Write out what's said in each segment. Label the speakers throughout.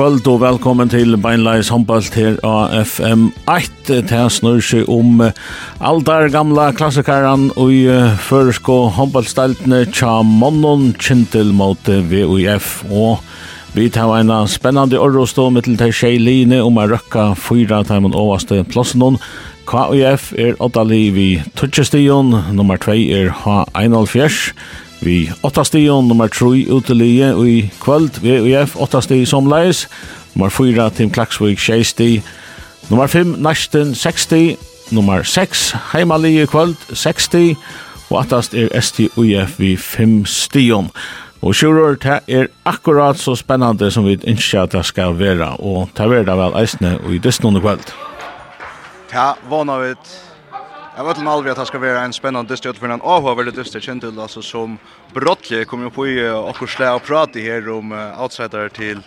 Speaker 1: kvöld og velkommen til Beinleis håndballt her av FM1. Det snur seg om aldar gamla klassikaren og i føresko håndballsteltene tja monnon kjentil mot VUF. Og vi tar en spennende orrostå mittel til tjejline om a røkka fyra taimen overste plassen KUF er åtta liv i nummer 2 er H1 Vi 8 stion nummer 3 utelige og i kvöld VUF 8 stion som leis nummer 4 Tim Klaksvik 60. sti nummer 5 Nasten 60 nummer 6 heimalige kvöld 60 og attast er STUF vi 5 stion Og sjurur, det er akkurat så spennande som vi ønsker at det skal være, og det er vel eisne og i dysten kvöld. kveld.
Speaker 2: Ja, vana vidt. Jag vet inte alls att det ska vara en spännande dyster för en avhållande dyster känd till alltså som Brottle kommer på i och slä och prata här om uh, outsider till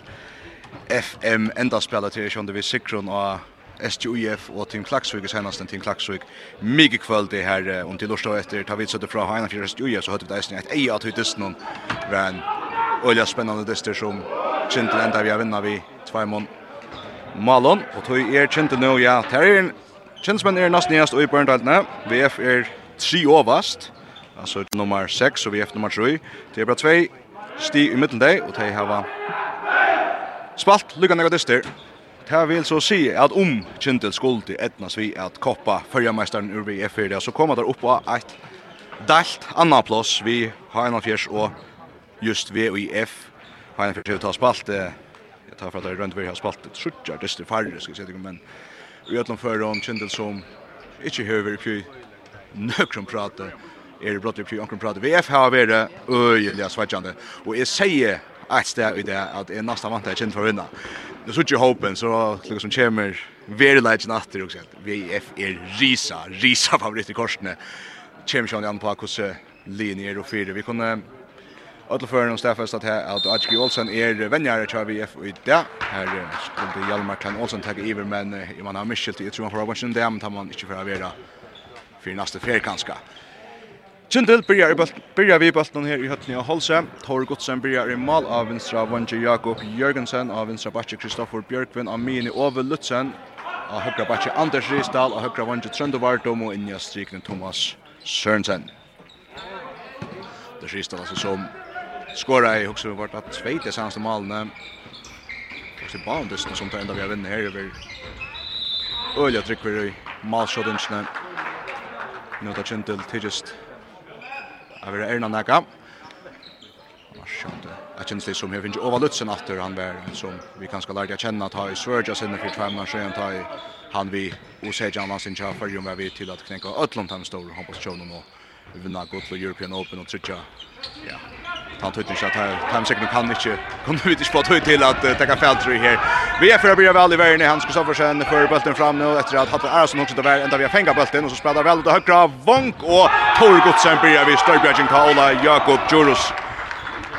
Speaker 2: FM enda spelar till som det vi sikron och SJUF och Team Klaxvik senast en Team Klaxvik mycket kväll det här och till lördag efter tar vi så det från Hanna för SJUF så hade vi det ett ej att hur någon vän och spännande dyster som känd till ända vi vinner vi två mån Malon och tog er kjente nu ja, Terry Kinsmen er nesten næst i Børndalene. VF er tre overast. Altså nummer 6 og VF nummer 3. Det er bare tvei sti i midten deg, og de har spalt lykkende nega dyster. Det vil så si at om Kintel skulle til etnas vi at koppa fyrjameisteren ur VF er det, så kommer der oppa et delt annan plass vi har en fjers og just VF. har en fjers til å ta. Jeg tar for at det er rundt vi har spalt et sutjar dyster farre, skal jeg si det, men i ötlom föron kindel som inte höver på nökrum pratar er brott på ankrum pratar VF har varit öjliga svajande och jag säger att det är det att är nästa vant att känna för vinna. Nu så ju hopen så lukar som kommer very light natter också. VF är risa risa favorit i korsne. Kemsjon an på kus linjer och fyra. Vi kunde Alla förrän och Staffas att här att Ajki Olsen är vänjare tror vi i det. Här skulle Hjalmar kan Olsen ta över men i man har mycket jag tror han får watchen där men han inte för att vara för nästa fjär kanske. Kjentil byrjar, byrjar vi bulten her i høttene av Holse. Tor Godsen byrjar i mal av vinstra Vanje Jakob Jørgensen, av vinstra Batje Kristoffer Bjørkvin, av mini Ove Lutzen, av høyre Batje Anders Risdal, av høyre Vanje Trøndovardom og innja strikene Thomas Sørensen. Det er Risdal altså som skora i också vart att Svete senaste målen. Och så Boundes som tar ända vi vinner här över Ölja tryck vi i målshoten. Nu tar Chintel till just över Erna Naka. Marschande. Jag känner det som jag finns överlutsen efter han var som vi kanske lärde känna att ha i Sverige sen för två månader sen ta i han vi osäger Jan sin chef för ju vi till att knäcka Atlanta hoppas show och vinna gott för European Open och trycka ja han tog inte att han säkert kan inte kunde vi inte spåra till att uh, ta fel tror här. Vi är för att börja väl i världen han ska så för sen för bulten fram nu efter att Hatta Arason också där ända vi har fänga bulten och så spelar väl ut högra vank och Torgutsen börjar vi Störbjörgen Kaola Jakob Jurus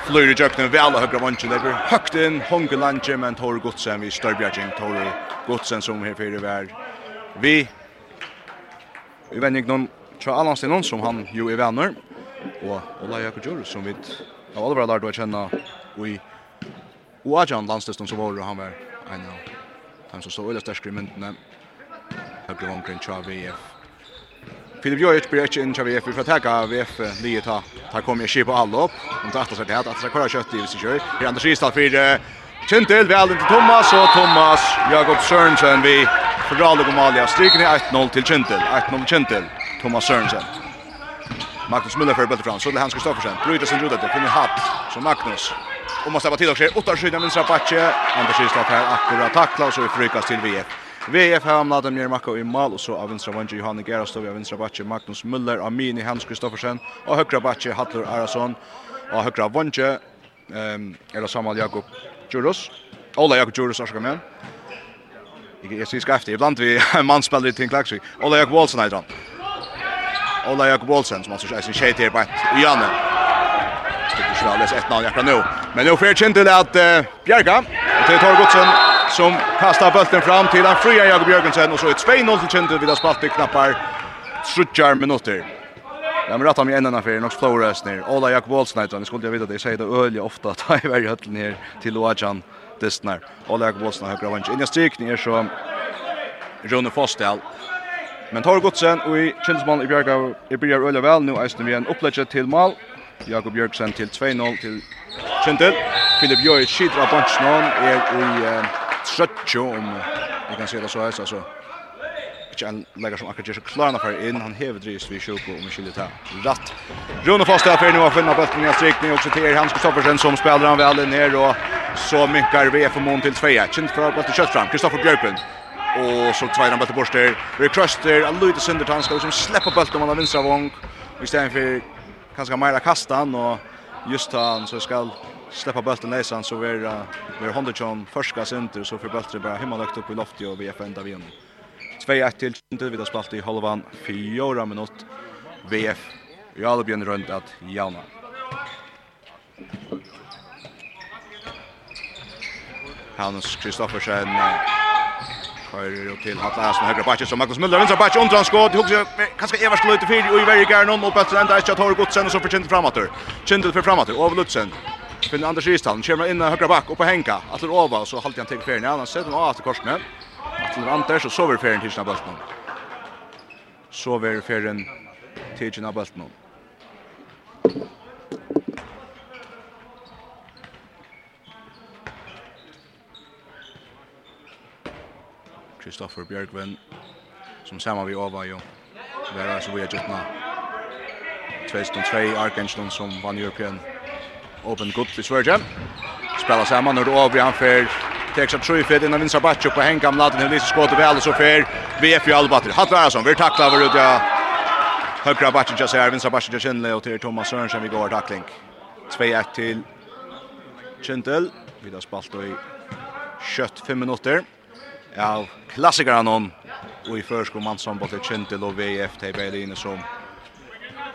Speaker 2: Flöjde jökten väl och högra vanchen där. Högt in Hongelanche men Torgutsen vi Störbjörgen Torgutsen som här för vär. Vi Vi vänjer någon Tror Allan som han jo är vänner. Och Ola Jakob Jurus som vi Jag har aldrig lärt att känna i Oajan landstesten som var han var en av dem som stod öliga stärskare i myndene. Högre var omkring Tja VF. Filip Jojic blir inte in Tja VF. Vi får täcka VF liet ta. Här kommer jag kipa alla upp. De tar attas här till här. Attas här kvar kött i hvis vi kör. Här Anders Ristad för Kintil. Vi hade till Thomas och Thomas Jakob Sørensen. Vi fördrag och Malia. Stryken är 1-0 till Kintil. 1-0 Kintil. Thomas Sørensen. Magnus Müller för bulten så det Hans Kristoffersen. Bryter sin ruta till Kevin Hatt så Magnus och måste vara till och sker åtta skydda men Sapache Anders Kristoff här akkurat tackla och så frykas till VF VF har hamnat dem ner Marco i mål och så av vänstra vänster Johan vi av vänstra backe Magnus Müller Amini Hans Kristoffersen. Och högra backe Hatlur Arason. Och högra vänster ehm eller Samuel Jakob Juros Ola Jakob Juros så ska man Jag ska efter ibland vi man spelar till Klaxvik. Ola Jakob Wallson heter han. Ola Jakob Olsen som alltså är sin tjej till på Janne. Sticker sig alldeles ett namn jag nu. Men nu får jag till att uh, Bjerga och till Torgotsen som kastar bulten fram till han fria Jakob Jörgensen. och så ett 2-0 till Kjente vid att spalt i knappar 30 minuter. Jag vill rätta mig en annan för Nox Flores ner. Ola Jakob Olsen heter han. Det Skulle jag veta att jag säger det öliga ofta att han är i höllen ner till Oajan Destnar. Ola Jakob Olsen har högra vänster. Inga strykning är så Rune Fostel Men tar Godsen och i Kilsmann i Bjerga i byrjar øyla väl nu är det en upplägg till mal. Jakob Björksen til 2-0 til Kjentil. Filip Jøy skiter av bunchen er i eh, Trøtjo, om vi kan se det så här altså. Ikke en legger som akkurat gjør så klarna for inn, han hever drist vi sjuko om vi skiljer ta ratt. Rune Foster er ferdig nå å finne bøtten i en strikning, også til Hans Kristoffersen som spiller han vel ned, og så mynkar VF og Mån til 2-1. Kjent fra bøtten kjøtt fram, Kristoffer Bjørksen och så tvåan han bort där. Vi kröster en lite til han skal liksom slippe bollen om han vinstra vong. I stedet for kanskje Meira kastan och just han så ska släppa bulten näsan så vi uh, vi är Honderson första center så för bulten bara hemma lagt upp i loftet och vi är ända vid 2-1 till vi har spalt i halvan 4 minut VF Jalbjörn runt att Jana. Hans Kristoffersen Kör och till Hatta som högra backen som Magnus Müller vänstra backen undrar skott. Hugger kanske Evers skulle ut fyra och i varje garn och på ända ett tar Godsen och så för Kindle framåt. Kindle för framåt och Lutsen. Finn Anders Ristan kommer in högra back och på Henka. Atler Ova så håller han till färden. Han sätter av till korsne. Atler Anders så sover färden till snabbt. Sover färden till snabbt. Kristoffer Björkven som samma vi over ju. Där är så vi har gjort nå. 2002 Arkenstone som vann European Open Cup i Sverige. Spelar samman när då över han för Texas True Fit innan vinstra batch på en gamla latin Elise skott väl så för VF Albatter. Hattvarsson vi tacklar vår ut ja. Högra batchen just här vinstra batchen just inlägg till Thomas Sørensen vi går tackling. 2-1 till Kintel. Vi har spalt i kött 5 minutter av klassikeren hon, og i først mann som både Kjentil og VF, de Berlin som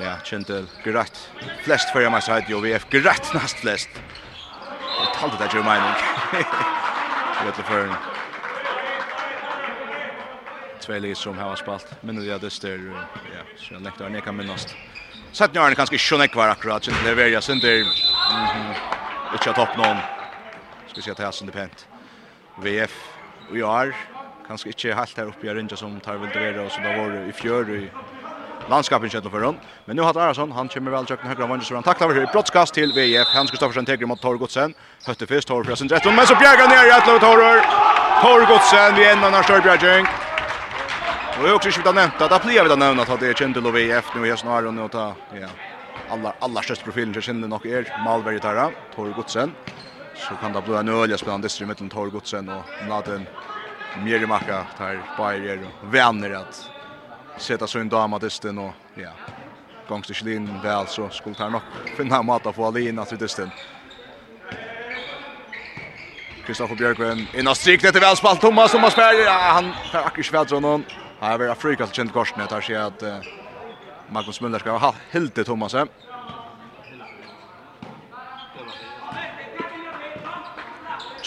Speaker 2: ja, Kjentil greit flest før jeg meg og VF greit nast flest. Jeg talte det ikke om mening. Vet det før. Tve liv som har spalt, men det er dyster, ja, så jeg nektar nekka minnast. Sett njørne kanske ikke nekvar akkurat, Kjentil er sen Sinter, mm -hmm. ikke topp noen. Skal vi se at det er det pent. VF og i år, kanskje ikke helt här uppe i Arrinja som tar väl det och så då var i fjör i landskapen kjøttet for henne. Men nu har Arason, han kommer vel kjøkken høyre av vannet, så han takler over brottskast til VF. Hans Kristoffersen teker mot Tor Godsen. Høtte først, Tor fra sin men så bjerger ned i Atlev Torer. Tor Godsen, vi enda når Større Bjergjeng. Og vi har også ikke vidt nevnt, da blir vi da nevnt at det er kjent til VF nå i hesten og nå ta, ja, aller, aller største profilen til Kjendel nok er Malberg i Tara, Tor Godsen så kan det bli en øl spennende dyster mellom Torgodsen og Naden Mjerimakka där Bayer och vänner at sätta sig en dam att dysten och ja gångs det slin väl så skulle ta nog finna mat att få alin alina till dysten Kristoffer Björkgren innan strikt etter velspall Thomas Thomas Färger ja, han tar akkurat svärt från honom här är det frikast känd korsnet här ser jag att eh, Magnus Müller ska ha helt till Thomas här eh?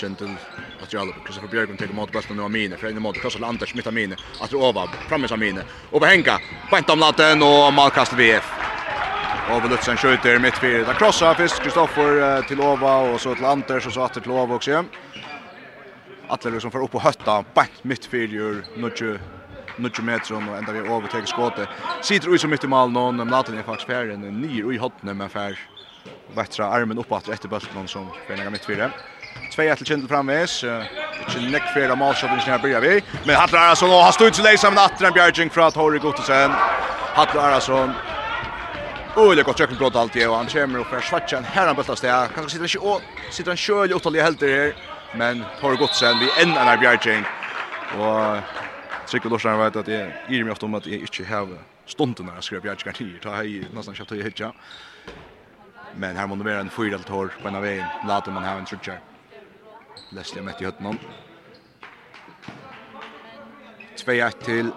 Speaker 2: matchen till att jag alltså för Björkman tar emot bollen och mina för en mot Karlsson Anders mitt mina att det över framme som mina och på Henka på om latten och målkast VF Och Lutsen skjuter mitt för Där krossar först Kristoffer till Ova och så till Anders och så åter till Ova också. Atler som får upp och hötta bant mitt fyra nudge nudge meter och ända vi tar skottet. Sitter ut så mitt i mål någon men latten är faktiskt färre än och i hotne med färre bättre armen uppåt efter bollen som för några mitt fyra. Tvei etter Kindle framvis. Ikke nekk fyrir av målshoten när börjar vi. Men Hattar Arason har stått til till läsa atter en Bjärging fra Tori Gottesen. Hattar Arason Och det går checken blått alltid og han kommer opp för svart en här han bultar steg. Kanskje sitter inte och sitter han själv i åttaliga helter her, Men Torre Gottesen vi en en Bjärging. Och Sikker Lorsen vet at jeg gir meg ofte om at jeg ikke har stunden når jeg skriver skrev Bjärging Ta hei, nesten kjøpt høy hitja. Men her må det være en fyra eller tår på en av veien. Later man ha en trutjar. Leslie er mett i høttene. 2-1 til.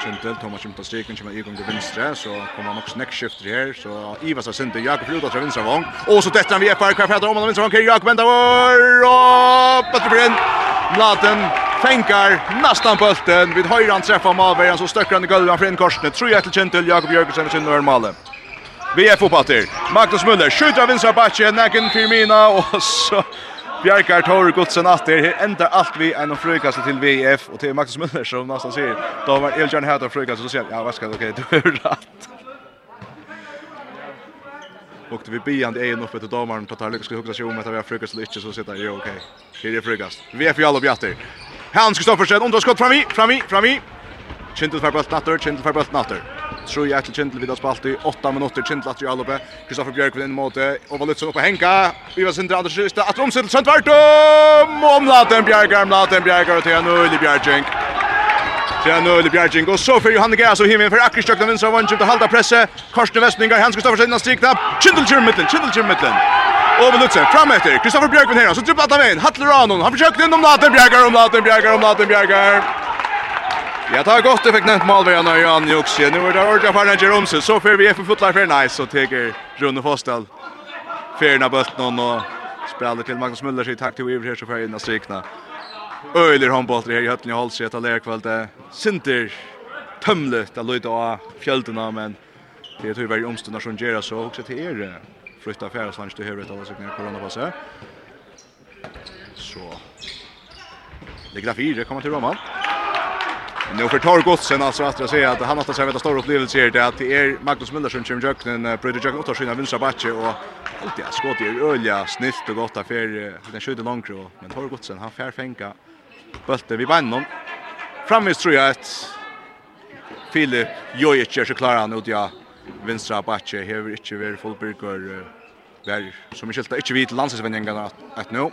Speaker 2: Kjentel, Thomas kommer til striken, kommer Igor til venstre, så kommer han også nekkskifter her, så Ivas har sender Jakob Luda til venstre vong, og så detter han vi FR, hva er om han venstre vong, Jakob Endavår, og bøtter for inn, Laten fänkar nästan bulten, vid höjran träffar treffer Malberg, så stöcker han i gulvet, för en in tror jag till Kjentel, Jakob Jörgensen med sin Male. Vi er fotbatter. Magnus Müller skjuter av vinstra bakke, nekken Firmina, og så Bjarkar Tor Gudsen det Her ender alt vi en frøkast til VF, og til Magnus Müller som nesten sier, da var Elkjørn her til frøkast, og så sier han, ja, hva skal du, ok, du er rett. Och det vi bjand är nog för domaren på tar lyckas hugga sig om att vi har frukast eller så sitter det okej. Det är frukast. Vi är för alla bjatter. Hans Kristoffersen, underskott fram i, fram i, fram i. Kindle för bollen natter, Kindle för bollen natter. Tror jag till Kindle vid har spalt i 8 minuter Kindle att göra loppe. Kristoffer Björk vid en måte och var lite så uppe Henka. Vi var sindra Anders Sjösta att omsätta sent vart och omlaten Björk, omlaten Björk och till nu i Björk. Ja nu det Bjarging och så för Johan Gäs och himmen för Akristök den vinstra vann, till halda presse. Karsten Westningar Hans Kristoffersen innan strikna. Chindelchir mitten, Chindelchir mitten. Och Lutsen fram efter. Kristoffer Björkman här så dribblar han in. Hattler Anon. Han försöker in om Laten Bjärgar om Laten Bjärgar om Laten Bjärgar. Ja, det er godt det fikk nevnt malverjan av Jan Joksje. Nå er det ordentlig Farnager om seg, så fer vi etter fotlar for nice, og teker Rune Fostal. av bøtten og spiller til Magnus Müller Sier takk til Iver her, så fer inn av strikna. Øyler håndbolter her i høtten i Holse, etter lærkveld. Sinter tømlet, det løyde av fjeldene, men det er tyvärr omstundar som gjerra, så også til er flytta färdslands till huvudet av sig när corona Så. Ligger det fire, kommer till Roman. Nu för Tor Gottsen alltså att säga att han har tagit en stor upplevelse här det att det är Magnus Müller som jag kan Bröder Jack Otto sina vänstra backe och allt det skott i ölja snällt och gott affär den skjuter långt och men Tor Gottsen han fär fänga bulten vid någon framvis tror jag att Filip Jojic är så klar han ut ja vänstra backe här inte väl fullbyrgar där som inte inte vid landslagsvänningarna att nu. No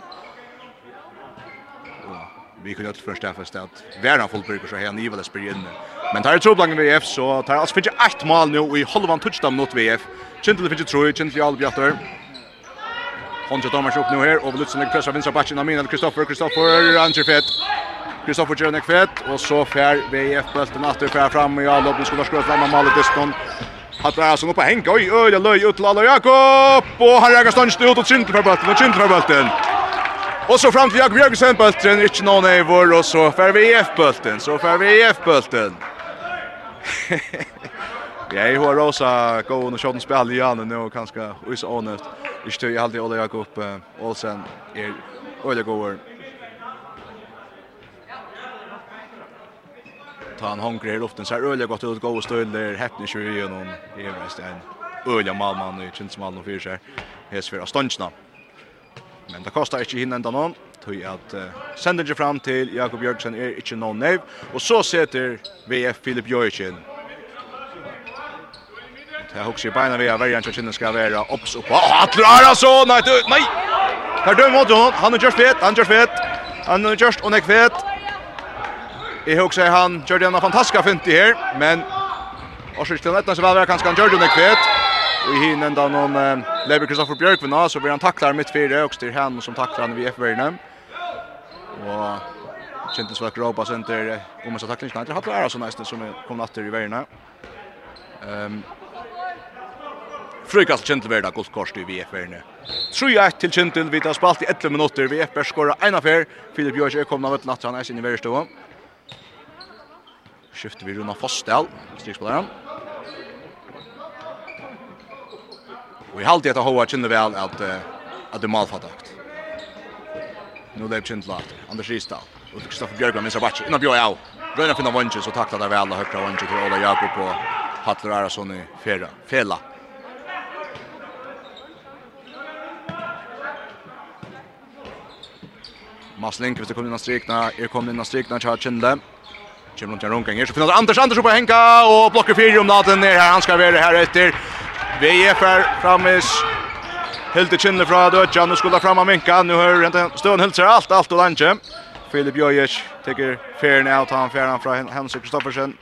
Speaker 2: vi kunde inte förstå fast att värna fullbrukar så här ni väl spelar in. Men tar tro blank VF så tar alltså finns ett mål nu i halvan touchdown mot VF. Gentle finns tror ju gentle all bjatter. Honja Thomas upp nu här och Lutsen lägger press av vänstra backen av Minel Kristoffer Kristoffer Angerfett. Kristoffer gör en och så fär VF bulten åter fär fram och jag loppen skulle skjuta fram målet diston. Hattar er som på henke, oi, øyla løy ut til Jakob, og han er Gastanj ut og Kintre for bøtten, og Kintre for bøtten. Och så fram till Jakob Jörgensen bulten, inte någon i vår och så för vi EF bulten, så för vi EF bulten. Ja, jag har rosa gå och skjuta spel igen nu och kanske is honest. it. Jag tror jag hade Ola Jakob Olsen är Ola går. Ta han hungrig i luften så är Ola gott ut gå och stöd där häpnar ju igenom. Det är mest en Ola Malman i Chinsmal och fyra. Hes för stundsna. Men det kostar ikkje hinn enda noen, tog at uh, sender fram til Jakob Bjørksen er ikkje noen nev, og så setter VF Filip Jørgensen. Det er i beina vi er verjan til kinnen skal være opps oppa. Åh, Atler Arason! Nei, du, nei! Her døm mot hon, han er just fet, han er just fet, han er just og nek Jag Jeg husker han Jørgensen en fantastisk fint i her, men Årsrykten nästan så väl kanske han gör det nek fet. Och i hinnan då någon eh, Lever Kristoffer Björkvin så blir han tacklar mitt fyra och styr han som tacklar han vid FBN. Och kändes väl Europa center om man så tackling inte hade det så nästan som kom natter i vägen. Ehm Frykast kjentel verda gult kors i VF-verne. 3-1 til kjentel, vi tar spalt i 11 minutter. VF-ver skåra en affär. Filip Jørs er kommet av et natt, han er sin i verre stående. Skifter vi Runa Fossdal, strikspilleren. Och i halt det att hoa känner väl att att det malfattakt. Nu läpp känt lat. Anders Ristad och Kristoffer Björkman missar batch. Innan Björk av. Röna finna vunchen så tackla det väl högra vunchen till Ola Jakob på Hattler Arason i fera. Fela. Maslinke hvis det kommer inn av strikna, er kommer inn av strikna, tja Kjendle. Kjem rundt i en runkanger, så finner Anders Anders oppe henka, og blokker fire om natten er her, han skal være her etter. VF framis. Hilde i fra Dødja, nu skulle fram av Minka, nu hör inte stående helt sig allt, allt och lanche. Filip Jojic tar fairen ut, han fairen från Hans Kristoffersen.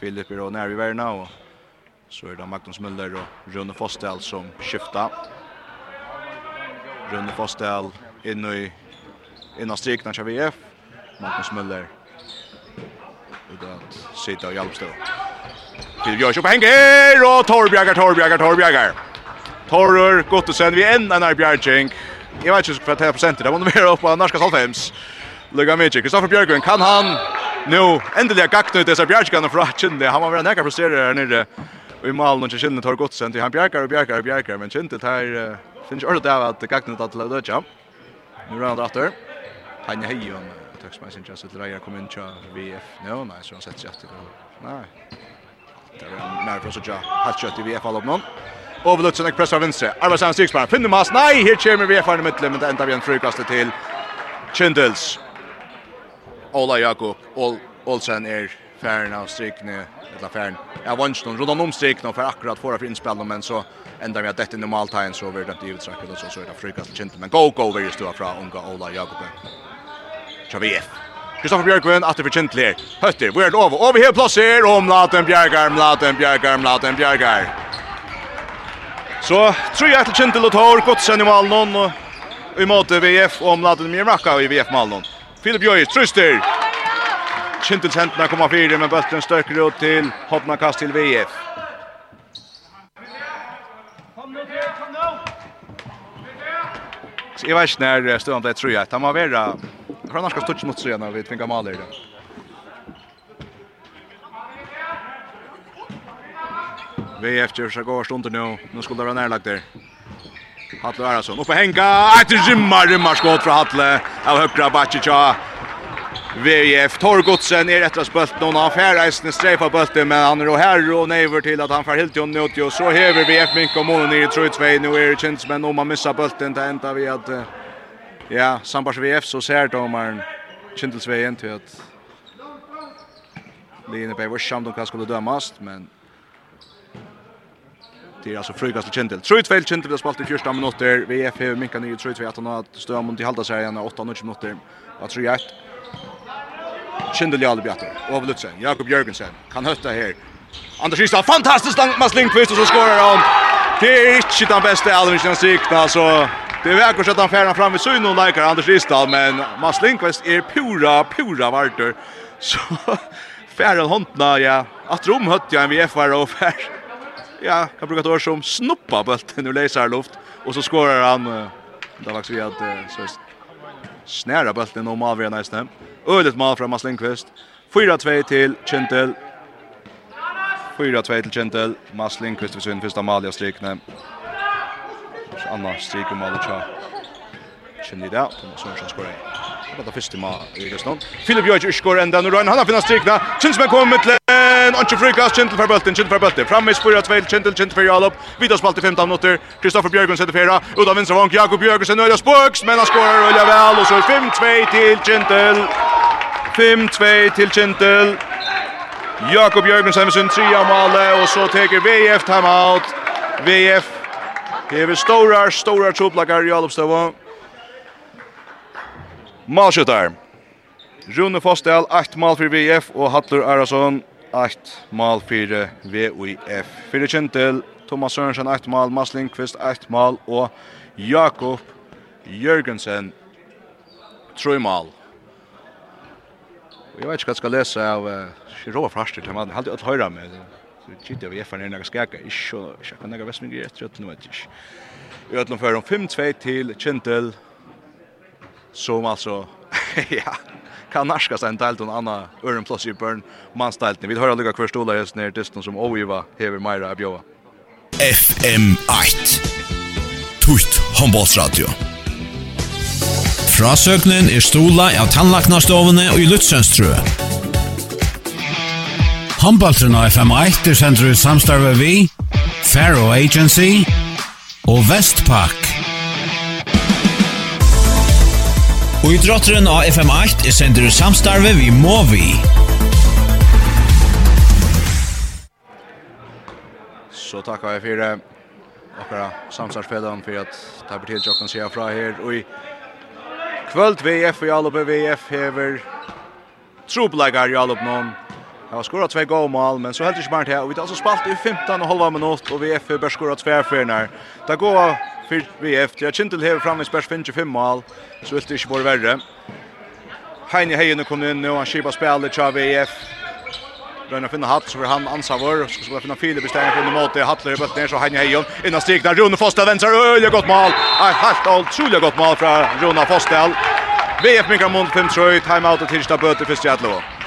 Speaker 2: Filip är då när vi värna och så är det Magnus Müller och Rune Fostel som skiftar. Rune Fostel in i innan strikna kör VF. Magnus Müller. Och det sitter och hjälpstå. Till Jörsjö upp hänger och Torbjörgar Torbjagar, Torbjagar. Torrur Gottesenn vi en annan Bjarking. Jag vet inte vad det är procentet. Det var vara upp på norska Salthems. Lugga mycket. Kristoffer Björgren kan han nu äntligen gakta ut dessa Bjarkingarna från Kinde. Han var väl näka presterar här nere. Och i malen och Kinde tar Gottesenn till han Bjarkar och Bjarkar och Bjarkar men Kinde här finns ordet av att gakta ut att lösa. Nu rör han åter. Han är hej om. Tack så mycket. Jag sitter där kommer in till VF. Nej, nej, så han sätter sig efter. Nej. Det var mer för sådär. Har kött i VF allom någon. Overlutsen ek pressar venstre. Arvarsan Stigsberg finner mas. Nei, her kommer VF i midtlen, men det ender vi en frikastet til Kindles. Ola Jakob Ol Olsen er färna av strikne, eller färn. Jag vanns någon runt om strikne för akkurat förra för inspel men så ända vi att detta normal tiden så blir det givet säkert och så så är det frukast kjent men go go vi står från unga Ola Jakob. Tja VF. Kristoffer Bjørkvin, at det blir kjent ler. Høtti, vi er det over? Over her plasser, og Mladen Bjergar, Mladen Bjergar, Mladen Så tror jeg til kjent til å ta år, godt sende i malen, og i måte VF, og mer Mjermakka i VF-malen. Filip Jøy, truster! Kjent til sentene kommer fire, men bøtten støkker ut til hotna kast til VF. Så jeg vet ikke når stående tror jeg. Det må vara Hva norska stutch mot sig när vi tvingar mål i det. VF gör sig går stunden nu. Nu skulle det vara närlagt där. Hatle Arason. Uppe Henka. Ett rymmar, rymmar skott från Hatle. Av högra Bacica. VF Torgodsen är rättas bult någon av Färreisen strejfar bulten men han är då här och never till att han får helt till nöt och så häver VF Mink och Mono ner i 3-2 nu är det känns men om man missar bulten det ända vi att Ja, Sambars VF så ser domaren Kindelsveien til at Line Bay var samt om hva skulle dømast, men det er altså frukast til Kintel. Trøyt feil Kintel har spalt i 14 minutter. VF har minka nye trøyt feil han har støm om de halda serien 8-20 minutter. Og 3-1. Kindel Jale Bjatter. Ove Lutzen, Jakob Jørgensen. Kan høtta her. Anders Ristad, fantastisk langt med Slingqvist, og så skårer han. Det er ikke den beste Alvinsen sikten, altså. Det är verkligen att han färnar fram i syn och likar Anders Ristad, men Mats Lindqvist är pura, pura varter. Så färran håndna, ja, att rom hött jag en VFR och färd. Ja, kan bruka ett år som snuppa bulten ur läsar luft. Och så skorar han, det var vi att så snära bulten om avgör nästan. Ödet mål från Mats Lindqvist. 4-2 till Kintel. 4-2 till Kintel. Mats Lindqvist för sin första mål i strikne. Annars Anna stryker mål och tja. Kjenner det, Thomas Sørensen skårer. Det var første mål i Filip Jørg skår enda nu han har finnet strykna. Kinsmen kommer til en och Frykast, Kintel for Bølten, Kintel for Bølten. Framme i spurret Sveil, Kintel, Kintel for Jalop. Vidar spalt i 15 minutter. Kristoffer Bjørgen setter fyra. Ut av vinstra vank, Jakob Björgren Øyla Spøks, men han skorar Øyla vel. Og så 5-2 til Kintel. 5-2 til Kintel. Jakob Jørgensen med sin tria male, og så teker VF timeout. VF Hever stora, stora troplakar i Alopstøvå. Malskjøttar. Rune Fostel, 8 mal for VF, og Hattler Arason, 8 mal for VUF. Fyrir Kjentil, Thomas Sørensen, 8 mal, Mads Lindqvist, 8 mal, og Jakob Jørgensen, 3 mal. Jeg vet ikke hva jeg skal lese av uh, Rova Fraster, men har alltid alt høyre med det gitt av FN er nega skaka, så jag kan nega vestmengri rätt at nu vet ikkje. I ötlom om 5-2 till Kintel, som alltså ja, kan narska seg en del til en annan øren plus i børn, mannsteltene. Vi hører lykka kvar stolar just nere distan som oiva hever Myra Abjoa.
Speaker 3: FM8 Tutt håndbollsradio Frasøknen er stola av tannlaknastovene og i Lutzønstrø. Håndbaltren av FM1 er sender ut samstarve vi, Faro Agency og Vestpak. Og i drotteren av FM8 er sender ut samstarve vi må vi.
Speaker 2: Så tackar jag för det. Okkara samstarvspedan för att ta partiet jag kan se fra her. Og i kvöld VF og Jalup VF hever troblegar Jalup någon Jag har skorat två goda mål, men så helt inte smart här. Och vi har alltså spalt i 15 och halva minut och VF har bara skorat två för när. Det går för VF. Jag känner till här fram i spärr 25 mål. Så vill det inte vara värre. Heini Heine kom in nu och han skipar spelet till VF. Röna finna hatt, så vil han ansa vår, så skal finna Filip i stengen mot det. Hattler i bøtt ned, så Heine Heion, innan stikna, Rune Fostel vänster. øyelig gott mål, Ett helt og utrolig godt mål från Rune Fostel. VF Mikramund, 5-3, timeout og tirsdag bøte, 1-1.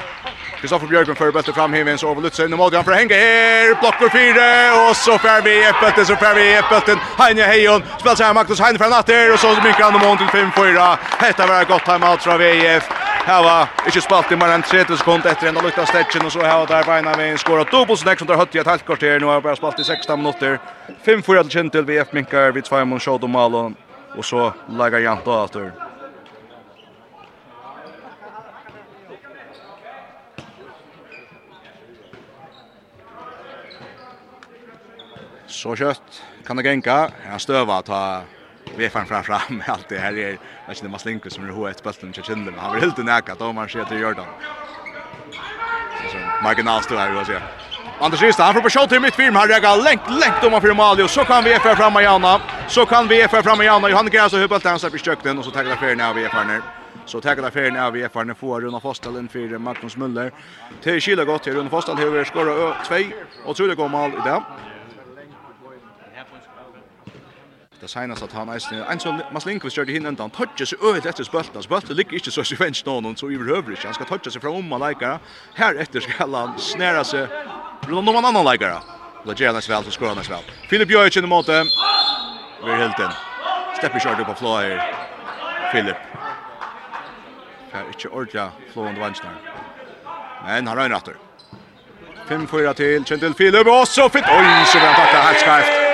Speaker 2: Kristoffer Björkman för bulten fram hemens över Lutsen och Modjan för hänga här blockar fyra. Och så får vi ett så får vi ett bulten Heine Hejon spelar sig Magnus Heine från åter och så mycket andra mål till 5-4 Hetta var gott timeout från VF Här var inte spalt i mer än 30 sekunder efter en lukta stetchen. Och så här där Beina Vein skorar dubbelt så näck som där hött i ett halvt kvarter. Nu har bara spalt i 16 minuter. 5-4 till Kintel VF minkar. Vid 2 mål shot och mål och så lägger Jant åter. så kött kan det genka. Jag stöva ta vi fan fram fram allt det här är vet inte Maslinko som är hur ett bulten chichinde men han vill helt näka då man ser till Jordan. Så marginal står här vad säger. Anders Rista, han får på shot till mittfirm, han reagerar längt, längt om man för och så kan vi fram med Janna, så kan vi fram med Janna, Johan Gräs och Hubbelt, han släpper stökten och så tacklar färgen av VFR ner. Så tackar det färden av VF ner. får Runa Fostal in för Magnus Müller. Till Kila gott till Runa Fostal hur skorar 2 och tror det går mål i där. Det senast at han eisne, en så Maslinkvist gjør det hinn enda, han toucher seg øyelt etter spølten, så ligger ikke så svensk noen, så overhøver ikke, han skal toucha seg fra om man leikere, her etter skal han snæra seg, rundt om han annan leikere, og det gjør han vel, så skår han vel. Filip Jøyk inn i måte, vi er helt inn, stepper kjørt opp av flå her, Filip. Det er ikke ordentlig flående vansnar, men han røyner atter. 5-4 til, kjent til Filip, og så fint, oi, så bra takk, helt skreft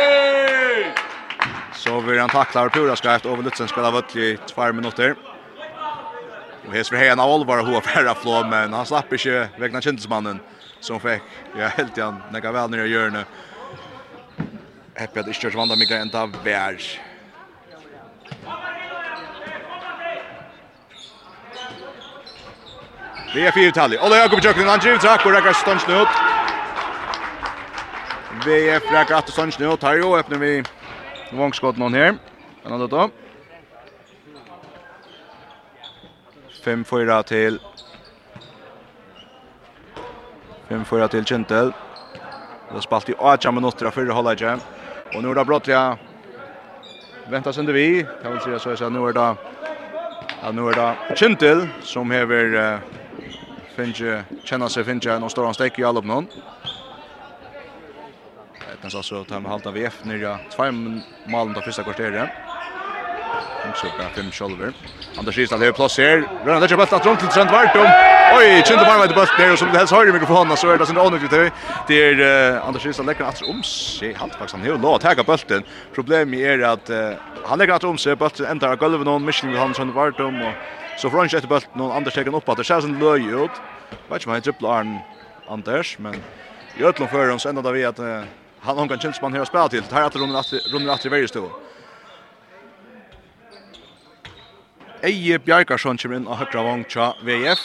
Speaker 2: och vi han tacklar pura skraft över Lutsen spelar vart i 2 minuter. Och här är Hena Olvar och hur färra flå men han slapp inte vägna kändismannen som fick ja helt igen några väl ner i hörnet. Happy att Ishtjörn vandrar mycket ända värd. Det är fyra tally. Olle Jakob Jöknen han driver track och räcker stånd upp. VF räcker att stånd snut. Här ju öppnar vi Vångskott någon här. Men då då. 5-4 till 5-4 till Kintel. Det har spalt i 8 minutter av förra hållet. Och nu är det brottliga väntas under vi. Kan väl säga så att nu är det Ja, nu är det Kintel som hever uh, finns känna sig finns en stor steg i all upp någon. Falcons alltså tar med halta VF nya två mål då första kvarteret. Och så bara fem shoulder. Anders Kirstad har plats här. Rönn han där bollen att runt till Trent Vartum. Oj, Trent bara med bult där och som det helst har i mikrofonen så är det sån onödigt det. Det är Anders Kirstad lägger att om sig halt faktiskt han har låt ta bulten. Problemet är att han lägger att om sig bollen ändrar golvet någon mission med han Trent Vartum och så från sjätte bulten någon Anders tar upp att det ser sån löj ut. Vet inte man dribblar Anders men i öllum förum så där vi att han har en chans man att spela till. Här att runder att runder att i varje stå. Eje Bjarkarsson kommer in och högra vång tja VF.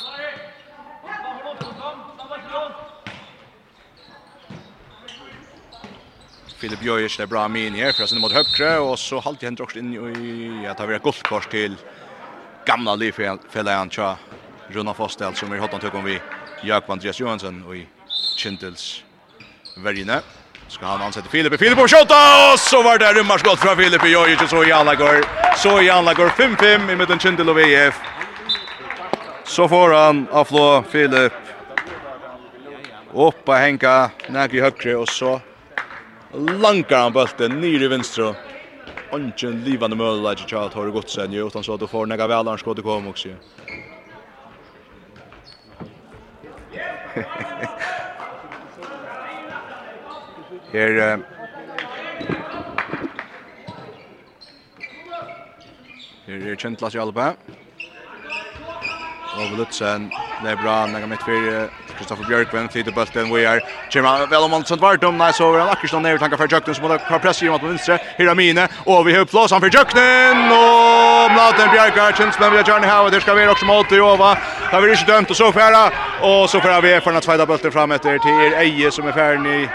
Speaker 2: Filip Jöjers är bra min här för att sen mot högra och så halt jag också in i att ha ett guldkors till gamla livfällan tja Runa Fostel som vi har tagit om vi Jakob Andreas Johansson och i Chintels Vergine. Ska han ansette Filip. Filip och skjuta och så var det rymmarskott från Filip i Jojic och så i alla går. Så i alla går 5-5 i mitten Kindle och VF. Så får han avflå Filip. Oppa Henka, nägri högre och så lankar han bulten ner i vänster. Ongen livande möjlighet att Charles har gått sen ju utan så att du får några välarskott skott kom också. Her uh, Her er Kjentlas i Hjalpe. Og Lutzen, det er bra, nega mitt fyrir Kristoffer Bjørkven, flyter bulten, vi er Kjema vel om han sønt vart om, nei, så er han akkurat nere, tanka for Jøknen, som må ha press i mot vinstre, her er mine, og vi har plås, han for Jøknen, og Mladen Björkar, kjent men vi har Jarni Hauer, der skal vi også mot i Jova, da vi er ikke dømt, og så færa, og så færa vi er for den tveida bulten fram etter til Eie, som er ferdig.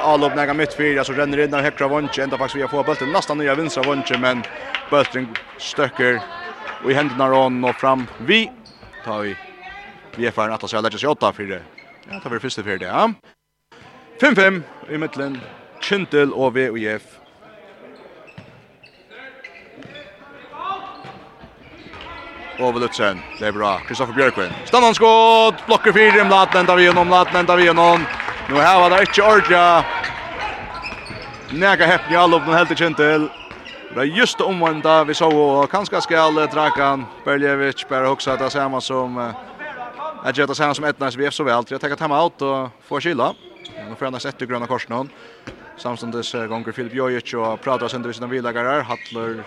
Speaker 2: Alop näga mitt fyra så ränner in den högra vånche ända faktiskt vi har fått bulten nästan nya vänstra vånche men bulten stöcker och i händerna rån och fram vi tar vi vi är för att så lägger sig åtta för det. Ja, tar vi första för det. Ja. 5-5 i mitten. Kintel och VUF. Overlutsen, det är bra. Kristoffer Björkvin. Stannan skott, blocker fyra, Mlatnen, Davion, vi igenom. Nu här var det inte ordja. Näka häppni all upp den helt kjent til. Det är just omvända vi så og kanskje skal Drakan Beljevic bare att det samma som Jag gör det samma som vi är så väl. Jag å ta time out och få kyla. Nu får han etter gröna korsen. Samstundes gånger Filip Jojic och pratar sender vi sina vilagere. Hattler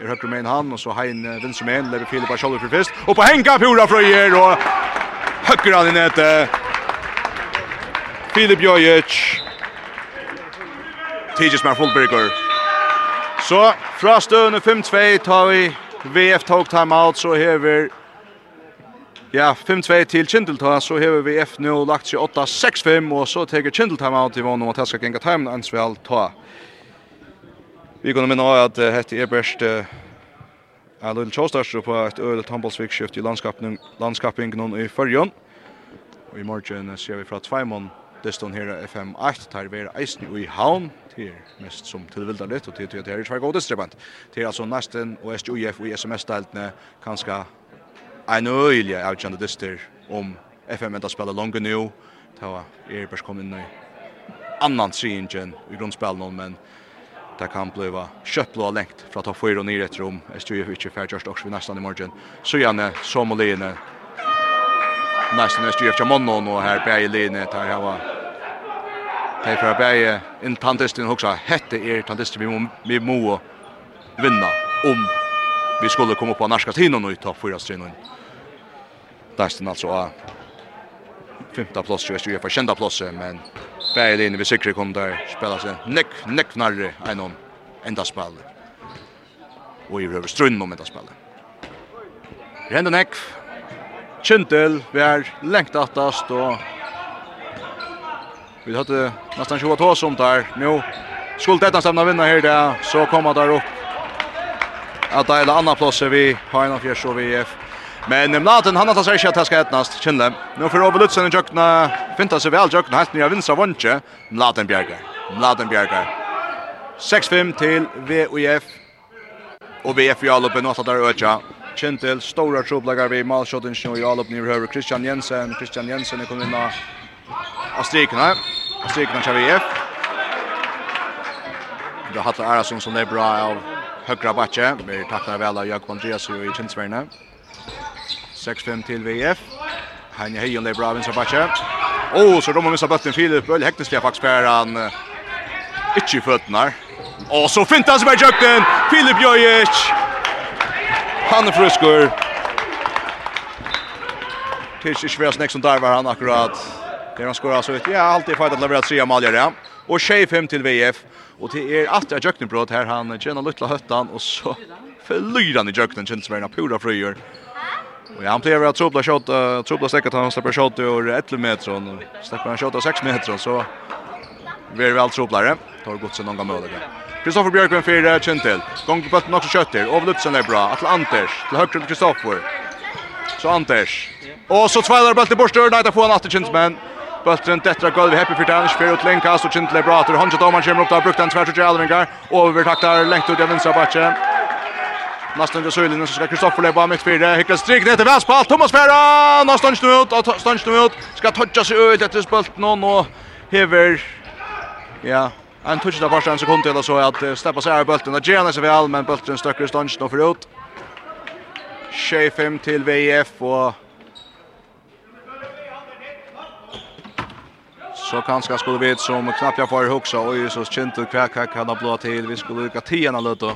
Speaker 2: er høyre med han, og så Hein venstre med en, lever Filip av Kjolver for først. Og på henga Pura Frøyer, og høyre han i nettet. Filip Jojic. Tidjes med Fullberger. Så fra støvende 5-2 tar vi VF tog timeout, så hever Ja, 5-2 til Kindelta, så hever VF nå lagt seg 8-6-5, og så teker Kindel timeout i vann om at jeg skal genga timen ens vel ta. Vi kunne minne av at hette er best er Lille Tjåstarstro på et øyelt handballsvikskift i landskapingen i førjon. Og i morgen ser vi fra Tveimond listan her er FM8 tar vera eisen i havn til mest som tilvildan litt og til til at her er tvær gode strebant til altså nesten og SJUF og SMS-deltene kanskje en øyelig avgjende dyster om FM enda spiller langt nå ta er bare kom inn i annan tringen i grunnspillen men Det kan bli kjøpt og lengt fra topp 4 og nere etter om SJUF ikke færgjørst også vi nesten i morgen. Så gjerne, så må liene, Nesten är kommer nå månaden och här på ejlinje tar jeg var Det fra bæje inn tantisten hugsa hette er tantisten vi må vi må vinna om vi skulle komma på norska tiden och ta fyra strängen. Därsten alltså är femte plats så är för kända plats men bäje in vi säkert kom där spela sig neck neck knarre en enda spel. Och i röver strunn om enda spel. neck. Kjentel, vi er lengt attast og Vi hade nästan 20 tås om där. Nu skulle detta stämna vinna här där så kommer där upp. Att det är andra plats vi har en av fjärs och VF. Men Mladen han har tagit sig att ska ettnast Kinlem. Nu för Ove Lutzen i jökna finta sig väl jökna helt nya vinstra vunche. Mladen Bjergar. Mladen Bjergar. 6-5 till VUF. Och VF i Alupen åtta där öka. Kintel stora troplagar vid målshotten i Alupen i höger Christian Jensen. Christian Jensen kommer in av strikerna. Av strikerna kör vi F. Det har Arason som är bra av högra backe. Vi tacklar väl av Jakob Andreas i Kinsvärna. 6-5 till VF. Han Hejon är bra av vänstra backe. Åh, oh, så de har missat bötten Filip. Öl häktesliga faktiskt per han. Uh, Itchy fötterna. Åh, så fint han som är jökten. Filip Jojic. Han är fruskur. Tills inte värst nästan där var han akkurat. Där han skorar så ut. Ja, alltid fightat levererat tre mål ja. Och 5 till VF och det är att jag jöknen brott här han tjänar lilla höttan och så förlyr han i jöknen känns mer pura fröjer. Och han plejer att trubbla shot trubbla säkert han släpper shot ur 11 meter och släpper han shot av 6 meter så blir väl trubblare. Tar gott sen någon gång möjligt. Kristoffer Björkman för Kentel. Gång på att också kötter. Avlutsen är bra. Att Anders till höger till Kristoffer. Så Anders. Och så tvällar bollen bort Borstör där på en återkänsman. Bultren dettra golv vi Happy Fyrtan, spyr ut lenkas så Kindle bra til Honja Doman kommer upp da, brukt han tvært ut i Alvingar, overtaktar lengt ut i vinstra bakke. Nästan under sylinen så ska Kristoffer leba av mitt fyra. Hicklas stryk ner till Västpall. Thomas Färra! Nå stånd nu ut och nu ut. Ska toucha sig ut efter spulten och nå hever... Ja, en touch där första en sekund eller så att steppa sig här bulten. Det gärna sig väl men bulten stöcker stånd nu förut. 25 till VF och Så kanske skulle vi som knappt jag får huxa och så kände kvack kan ha blå till vi skulle lycka tian allt då.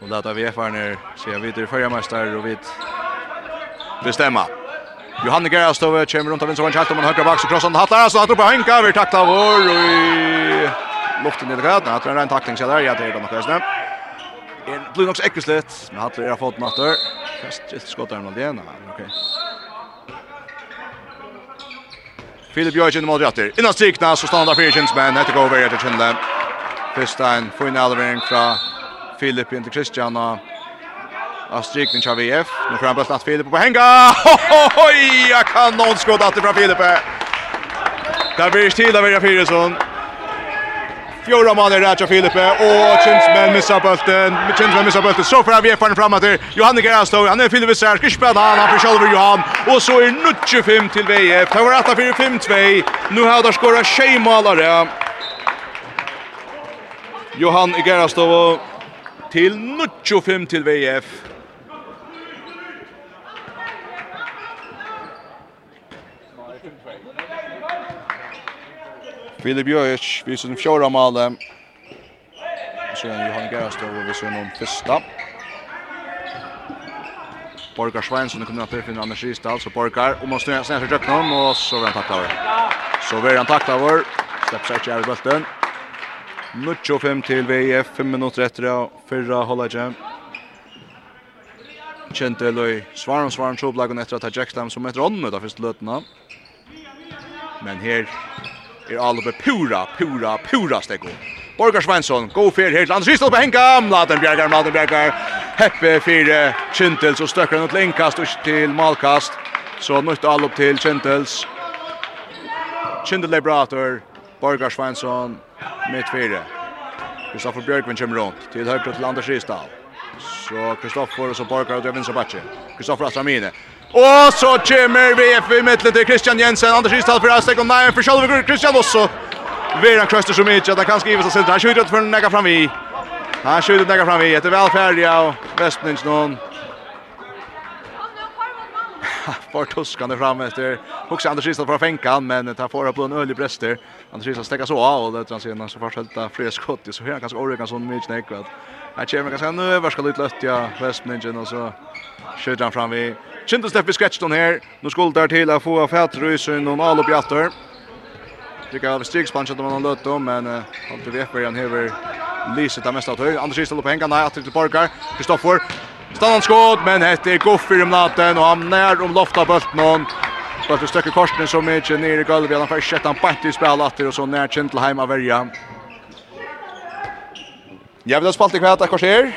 Speaker 2: Och detta vi är för när ser vi till förra mästare och vi bestämma. Johanne Gerastov kommer runt av en sån chatt om en högra bak, så krossar han hattar så hattar på Henka över takta vår och luften ner det att en tackling så där jag det något nästan. En blue knocks ekvislet, men hattar har fått mattor. Fast ett skott där med den. Okej. Filip Jørgen mot rätter. Innan strikna så stannar där Fyrkins men heter går över till Kjelle. Första en fin allvering från Filip in till Christian och av strikning av VF. Nu får han bara snart Filip på hänga. Oj, någon skott att det från Filip. Där blir stilla vid Fyrisson. Fjóra mann er Raja Filipe og Chinsman missar bulten. Chinsman missar bulten. Så får vi erfaren fram til Johan Gerastov. Han er Filipe Sär. Ska spela han. Han får själv Johan. Og så er 25 til VF. Det var 8-4-5-2. Nu har det skåra tjejmalare. Johan Gerastov til 25 til VF. Filip Björk vi sin fjärde mål. Så är Johan vi ser någon första. Borgar Svensson kommer att finna Anders Risdal så Borgar om måste snäsa sig djupt någon och så vem tacklar över. Så vem han tacklar vår Släpps sig i bulten. Nucho 5 till VF 5 minuter efter det förra hålla Kjente Løy svarom svarom tjoblagen etter at Jack Stam som etter ånden ut av første løtene. Men her er alve pura, pura, pura steggo. Borgar Svensson, god fer her til Anders Ristol på henka, Mladen Bjergar, Mladen Bjergar, Heppe fyrir Kjentels og støkker han til innkast og til malkast, så nytt all opp til Kjentels. Kjentel Lebrator, Borgar Svensson, mitt fire. Kristoffer Björkvin kommer rundt, til høyre til Anders Ristol. Så Kristoffer og så Borgar og det er Vinsabacci. Kristoffer Astramine, Og så kommer VF i mittlet til Christian Jensen. Anders Ristad for Astek og nei for Kjallvig Christian også. Veran krøster så mye at han kan skrive seg sentra. Han skjuter for nekka fram i. Han skjuter nekka fram i. Etter velferja av Vestnings noen. Får tuskande fram efter. Också Anders Ristad för fänkan men tar får på en ölig bröster. Anders Ristad stäcker så av och det tror sen så fortsätter flera skott så här kanske organ sån mycket näkvat. Här kommer ganska nu vad ska det lötta Vestningen och så skjuter han fram vi Kjente Steff i skretsen her. Nå skulle der til å få fætrysen og alle opp i atter. Tykker av strikspansjen om han løtt om, men uh, han til Vekbergen hever lyset av mest av tøy. Anders Kistel opp hengen, nei, atter til Borgar. Kristoffer, stannan skåd, men hette er goffer om natten, og han nær om lofta bulten hon. Bulten støkker korsen så mye nere i gulvet, han først sett han bant i spil atter, og så nær Kjentelheim av verja. Jeg vil ha spalt i kvart, hva skjer?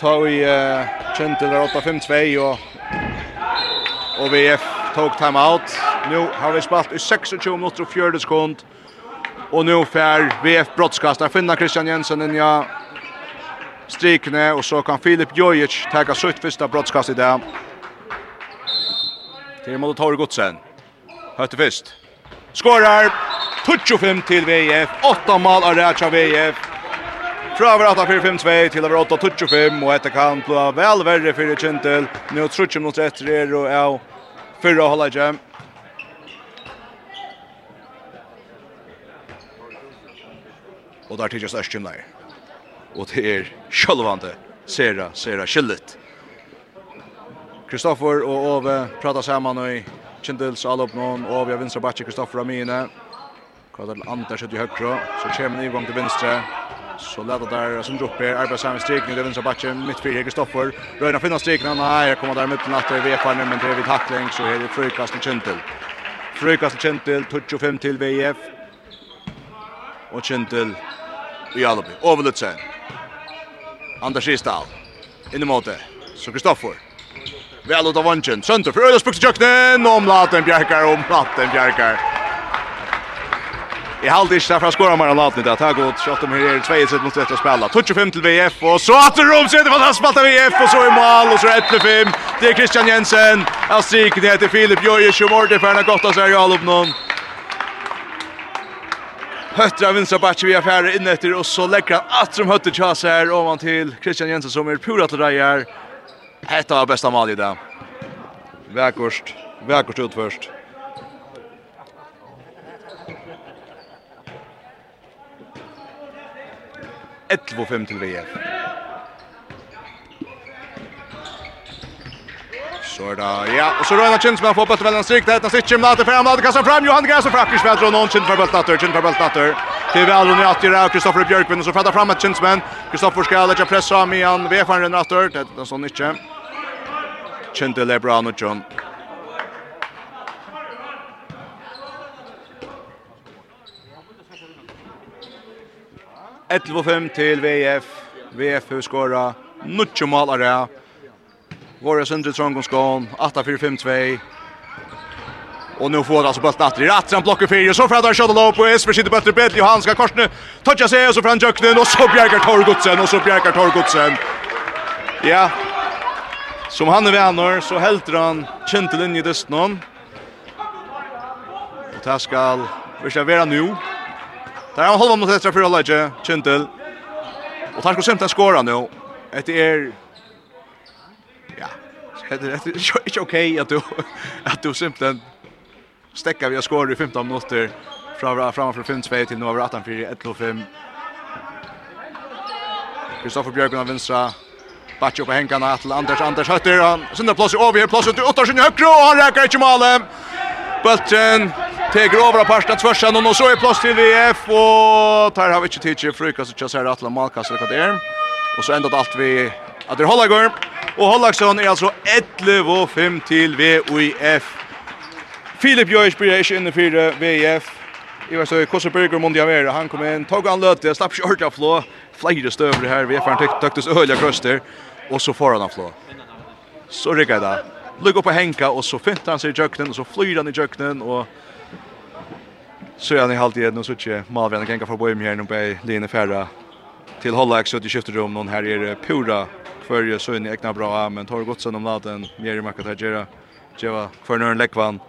Speaker 2: Ta i uh, Kjentel er 8-5-2, og og VF tog time out. Nu har vi spalt i 26 minutter og 4 sekund. Og nu fär VF brottskast. Der finner Christian Jensen inn ja strikne och så kan Filip Jojic ta sitt första brottskast i där. Till mot Tor Godsen. Hötte först. Skorar 25 till VF. 8 mål av Racha VF. Fra över 8-4-5-2 till över 8-25 och detta kan bli väl värre för det Kintel. Nu tror jag mot rätt är och ja. förra hålla igen. Och där tidigare störst där. Och det är självande Sera, Sera Kjellit. Kristoffer och Ove pratar samman i Kindels upp någon. Ove har vänstra backen Kristoffer Amine. Kvadrat Anders ut i högra. Så kommer ni igång till vänstra. Så leder der som droppar arbetar med strikning i vänstra backen mitt för Heger Stoffer. Röna finna strikning nej jag kommer der midt natt vi er farne, men det er vid tackling så är det frukast och Kentel. Frukast och Kentel 25 til VF. og Kentel i Alby. Överlutsen. Anders Ristal. In i måte. Så Kristoffer. Vel ut av vansjen, Sönder for Øyla spukte kjøkkenen, Omlaten bjerkar, omlaten Bjerkar. I halvt ikke derfra skårer man en laten i det. Takk godt, kjøpt om her er 2-1 mot etter å spille. 25 til VF, og så at Rom sitter fantastisk spalt av VF, og så i mål, og så 1-5. Det er Christian Jensen, av striken heter Filip Jøyers, og Morten Ferna godt av Sverige Alopnån. Høttra vinstra bakke via fjerde inn etter, og så legger han at som høtter tjas her, og man til Christian Jensen som er pura til deg her. Hetta var besta mal i dag. Vækost, vækost utførst. 11-5 til VF. Så er det, ja, og så røyna Kjent som har fått bøtte veldig en strik, det heter Sitchim, det frem, later kasser frem, Johan Græs og Frakkers vedder, og noen Kjent for bøltatter, Kjent for bøltatter, til Valron i Atjera, og Kristoffer Bjørkvinn, og så fredder frem et Kjentsmenn, Kristoffer skal lette pressa, Mian, VF-en renner atter, det heter sånn ikke, Kjent til Lebron og John. 11-5 til VF. VF har skåret 9 mål av det. Våre søndre Trondheimskån, 8-4-5-2. Och nu får alltså bollen åter i rattan blockar fyra och så får han skjuta lopp och Esper sitter bättre bättre Johanska korsne touchar sig och så fram Jöknen och så Bjerkar Torgutsen och så Bjerkar Torgutsen. Ja. Som han är vänner så helt han kjente linje i dysten. Och det ska vi ska vara nu. Där har en halva mot etter fyrir leidje, Chintel. Och tar skulle simpelthen skåra nu. Det är Ja, det är inte okej att du, att du simpelt stekker vi har skåre i 15 minuter från framme fra 5-2 till nu över 18-4-1-5. Kristoffer Björkman av vänstra. Batje oppe hänkarna till Anders, Anders Hötter. Han sender plats i over plats ut åtta åttarsen i och og han reker ikke malen. Bulten. Teger over av parsten tvørsen, og så er plass til VF, og der har vi ikke tid til frukast, og kjøsser att Malkast, eller hva det er. Og så enda alt vi at det er Hollagård, og Hållagsson er altså 11-5 til VUIF. Filip Jøys blir ikke inne for VIF. Jeg vet så, hvordan Birger Mundia Vera, han kom inn, tog han løte, slapp ikke ordentlig flå, flere støver her, VIF-eren tøktes øyelig krøster, og så får han av flå. Så rikker jeg da. Lugg opp på henka, og så finter han seg i jøkkenen, og så flyr han i jøkkenen, og Så är han i halvtid och så tjej Malvin kan gå förbi mig här nu på linje färra till Hollax så det skiftar rum någon här är pura för så in egna bra men tar gott sen om laden mer i market här gera geva för någon läckvan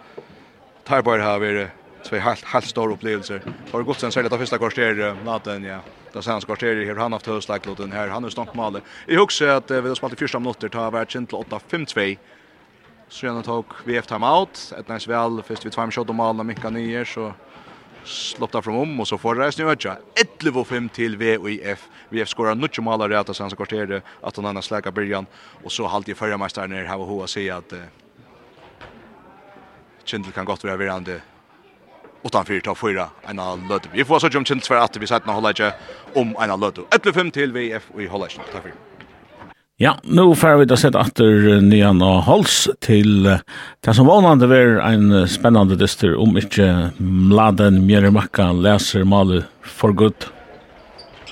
Speaker 2: tar bara här vi två helt helt stora upplevelser har gott sen sälja det första kvarteret laden ja. Det sen kvarteret här han haft höstlagt låten här han har stått målet. i huset att vi har spelat i första minuter tar vart till 8-5-2 Så jag tog VF timeout. Ett nice väl först vid 5 shot och malen mycket nyer så sloppta från om och så får det snö öka. 11-5 till VIF. VIF skorar nutch mål där att sen så kvarter att han annan släcker början och så halt i förra mästaren ner här och hoa se att uh, Kindle kan gott vara verande utan utanför ta fyra en annan löd. Vi får så jump Kindle för att vi sätter hålla inte om en annan löd. 11 5 till VIF och i hålla. inte. Tack för
Speaker 1: Ja, nu får vi da sett etter nyan og Hals til det som vanande var en spännande dyster om ikke Mladen Mjermakka leser maler for godt.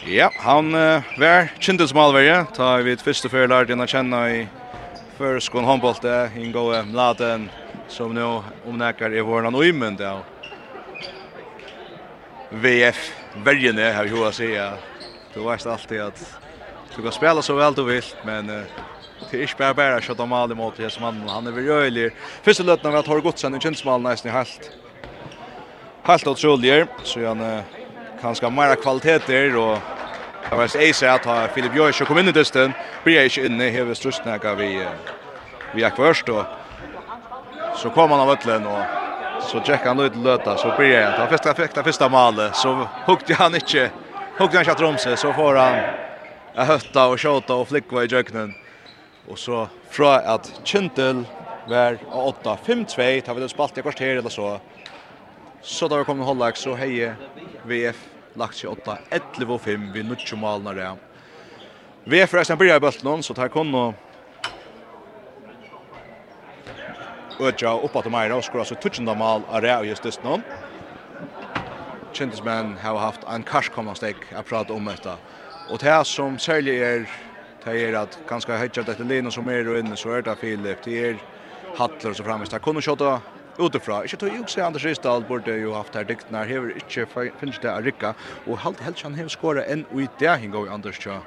Speaker 2: Ja, han uh, var kjentes malverje, ta vi et første før lærte henne kjenne i det håndbolte, inngået Mladen som nå omnekker i våran og imen. VF-verjene har ju att säga. Du vet alltid att Så kan spela så väl du vill, men uh, det är inte bara bara att köta mål mot Jesus som han är väl röjlig. Första lötna vi har gått sen i känsmal nästan helt. Helt otroligt så han uh, kanske mera kvaliteter och Jag vet ej att att har Filip Joyce kom in i dysten. Blir jag inte inne här vid strustnäga vi vi är först och så kommer han av ötlen och så checkar han ut löta så blir jag att han första det första målet så hugger han inte hugger han inte att romse så får han Jeg hötta och sjåta och flikva i jøkkenen. Och så fra att Kjentel var 8-5-2, da vi det spalt i kvarter eller så. Så da vi kom i så heje VF lagt sig 8-11-5 vi nutjo malna det. VF resten börjar i bulten så tar konno Ötja oppa til Meira og skora så tutsjunda mal av Rea og Justus noen. Kjentismenn har haft en karskommasteg jeg prater om dette. Och det som säljer är det är att ganska högt att det Lena som är inne så är det Filip det är Hattler så framme där kunde skjuta utifrån. Inte tog ju se Anders Ristal borde ju haft här dikten här hever inte finns det Arika och helt helt han hever skora en och i där hingo Anders tja.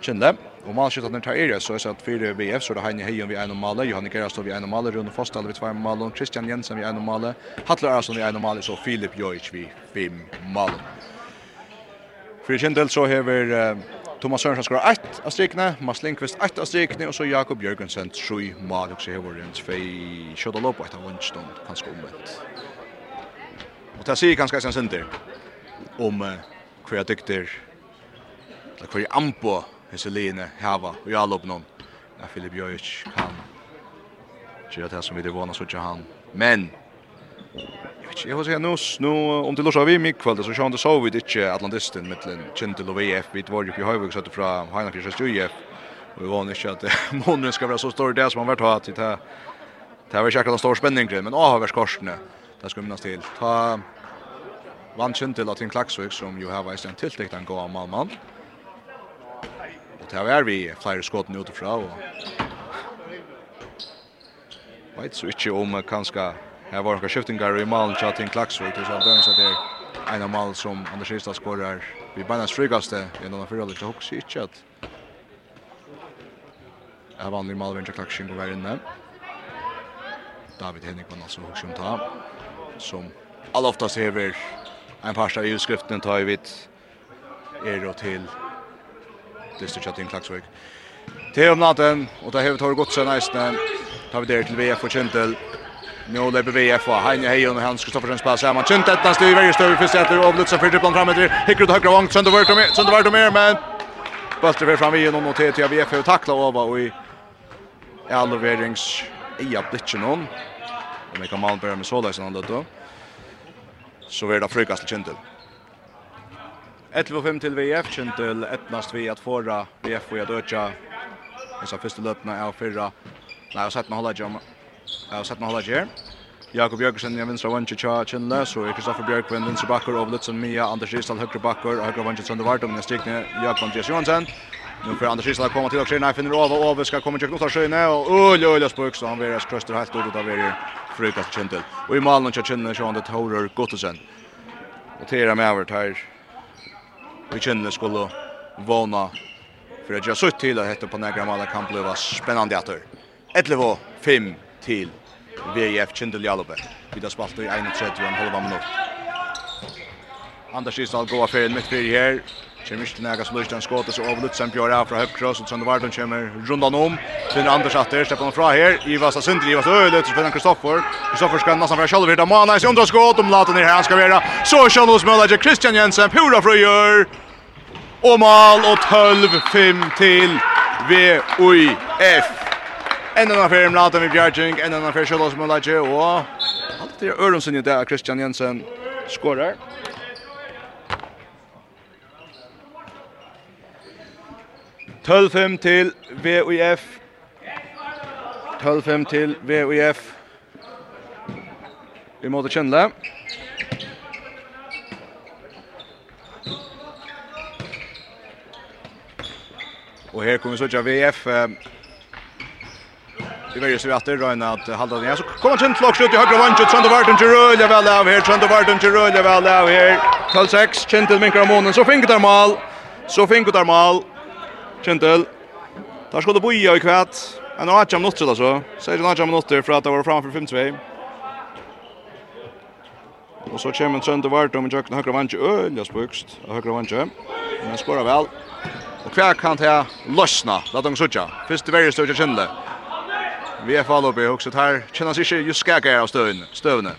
Speaker 2: Chinle Og man skjuter den tar area så så att fyra BF så det han hejer vi en normala Johan Gerast vi en normala runt Fostal vi två mål och Christian Jensen vi en normala Hattler Arason vi en normala så Filip Jojic vi fem mål. För Kindel så har Thomas Sørensen skorar 1 av strikene, Mats Lindqvist 1 av strikene, og så Jakob Jørgensen 3 mål, og så har vært en 2 kjødda og lopp, og etter vannstånd, kanskje omvendt. Og det sier kanskje en sender om hver dykter, eller hver ampo hese line hava, og jeg lopp noen, ja, Filip Jøjic kan gjøre det som vi det vana så ikke han. Men, vet jag vad säger nu nu om til Lorsa vi mig så sjön det så vi det inte Atlantisten mellan Chintel og VF vi var jo i Höjvik så fra Heina Heinrich Kristius UF Og vi var ikke at månen skal være så stor det som han vært hatt. till det har vært säkert en stor spenning, men åh har skorsne det skal minnes til. ta vann Chintel att Tinn klaxvik som jo har vært en tiltekt en god Malmann. och det er vi flere skåten utifra. Og... och Vet så ikke om kanskje Här var några skiftingar i malen tja till Klaxvik. Det är så att det är en av malen som Anders Ristad skorar. Vi bara strykaste i någon av fyra lite också inte att Jag vann i Malvin till Klaxvik går här inne. David Henrikman alltså också om ta. Som alla ser vi en första i skriften tar ju er och till Distrikten Klaxvik. Till om natten och det har vi tagit gott sen nästan. Tar vi det till VF och Kintel. Nu lever VF och Heine Heijon och Hans Kristoffersen spelar samman. känt ettan styr i varje stöv för Säter och Lutsen för dribblan framåt. Hickar ut högra vång. Sönder vart mer. Sönder vart mer men Bulter för fram igen och TT VF och tackla över och i Alverings i blitzen hon. Och vi kan man med sådär sen då. Så är det frukast Kjentel. 11-5 till VF Kjentel ettnast vi att förra VF och att öka. Så första löpna är förra. Nej, jag sett man hålla jamma av Sætna Hållager. Jakob Bjørkesen i vinstra vanje tja Kjennle, så er Kristoffer Bjørkven vinstra bakker over Lutzen Mia, Anders Gisdal høyre bakker, og høyre vanje Sønder Vartum, jeg stikne Jakob Andreas Johansen. Nu får Anders Gisdal komma til og skjønne, finner over, Ove, Ove skal komme til Knottarsøyne, og øl, øl, spøk, så han veres krøster helt ut av er frukast Kjendel. Og i malen tja Kjennle, så han det Taurer Gottesen. Og tera med over her, vi Kjennle skulle vana, for jeg har sutt til at hette på negra malen kan bli spennende etter. 11 5 til VF Kindle Jalobe. Vi har spalt i 31 en halva minutt. Anders Isdal går av en mitt her. Kjem ikke til nægget som lyst en skåte, så overlutt sen Bjørn er fra Høpkross, og Sønne Vardon kommer rundan om. Finner Anders atter, slipper han fra her. Ivas av Sundri, Ivas Øylet, så finner Kristoffer. Kristoffer skal nesten fra Kjallvir, da Mana i sundra skåt, om laten her han skal være. Så kjall hos Møllager, Kristian Jensen, pura frøyer. Og mal og 12-5 til VUIF en annan affär med Latin med Björking, en annan affär Charles Molaje og allt er Öronsson ju där Christian Jensen skårar. Tölfem til VUF. Tölfem til VUF. Vi måtte kjenne det. Og her kommer så ikke VF. Eh, Vi väljer att det Röna att hålla den så kommer Trent Flock ut i högra vänster. Trent Varden till rulla väl av här Trent Varden till rulla väl av här 12-6 Kentel minkar månen så finkar där mål så finkar där mål Kentel. Där skulle boja i kvätt en och åtta minuter alltså säger en åtta minuter för att det var framför 5-2 Och så kommer Trent Varden med jökna högra vänster. vånchen öljas spukst. högra vänster. men skorar väl Och kvar kan ta lossna, låt dem suttja. Först det verje stod jag kjendelig. VFA Lobby också här. Känns inte just skakar av stöven. Stövne.